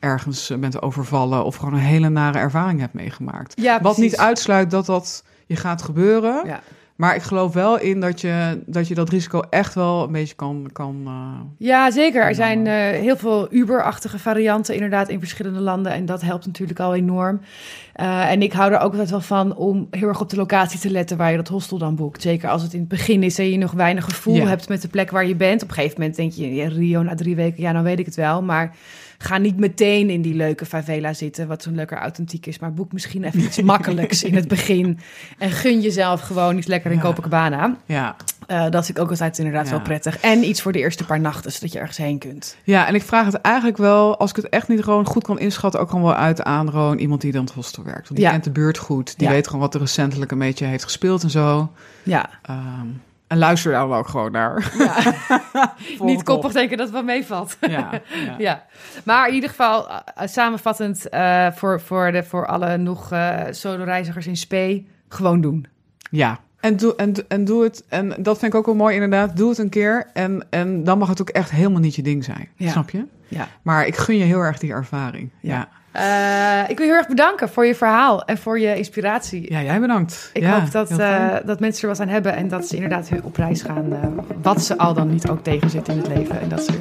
Speaker 2: ergens eh, bent overvallen of gewoon een hele nare ervaring hebt meegemaakt.
Speaker 1: Ja,
Speaker 2: Wat niet uitsluit dat dat je gaat gebeuren.
Speaker 1: Ja.
Speaker 2: Maar ik geloof wel in dat je dat, je dat risico echt wel een beetje kan... kan eh,
Speaker 1: Ja, zeker. Er zijn eh, heel veel Uber-achtige varianten inderdaad in verschillende landen. En dat helpt natuurlijk al enorm. Eh, en ik hou er ook altijd wel van om heel erg op de locatie te letten waar je dat hostel dan boekt. Zeker als het in het begin is en je nog weinig gevoel
Speaker 2: Ja.
Speaker 1: hebt met de plek waar je bent. Op een gegeven moment denk je, ja, Rio na drie weken, ja, dan weet ik het wel. Maar ga niet meteen in die leuke favela zitten, wat zo'n leuker authentiek is. Maar boek misschien even iets makkelijks in het begin. En gun jezelf gewoon iets lekker in
Speaker 2: Ja.
Speaker 1: Copacabana.
Speaker 2: ja.
Speaker 1: Eh, dat vind ik ook altijd inderdaad
Speaker 2: Ja.
Speaker 1: wel prettig. En iets voor de eerste paar nachten, zodat je ergens heen kunt.
Speaker 2: ja, en ik vraag het eigenlijk wel, als ik het echt niet gewoon goed kan inschatten... ook gewoon wel uit aan gewoon iemand die dan het hostel werkt. Want die
Speaker 1: Ja.
Speaker 2: kent de buurt goed. Die weet gewoon wat er recentelijk een beetje heeft gespeeld en zo.
Speaker 1: Ja,
Speaker 2: Ehm, en luister daar dan ook gewoon naar.
Speaker 1: niet koppig denken dat het wel meevalt.
Speaker 2: Ja, ja.
Speaker 1: ja, maar in ieder geval uh, samenvattend eh, voor, voor, de, voor alle nog eh solo-reizigers in spe, gewoon doen.
Speaker 2: Ja. En doe, en, en doe het, en dat vind ik ook wel mooi inderdaad, doe het een keer en, en dan mag het ook echt helemaal niet je ding zijn,
Speaker 1: Ja.
Speaker 2: snap je?
Speaker 1: Ja.
Speaker 2: Maar ik gun je heel erg die ervaring.
Speaker 1: Ja.
Speaker 2: Ja,
Speaker 1: Eh, ik wil je heel erg bedanken voor je verhaal en voor je inspiratie.
Speaker 2: ja jij bedankt.
Speaker 1: Ik
Speaker 2: Ja,
Speaker 1: hoop dat, eh, dat mensen er wat aan hebben en dat ze inderdaad op reis gaan. eh, wat ze al dan niet ook tegenzitten in het leven. En dat ze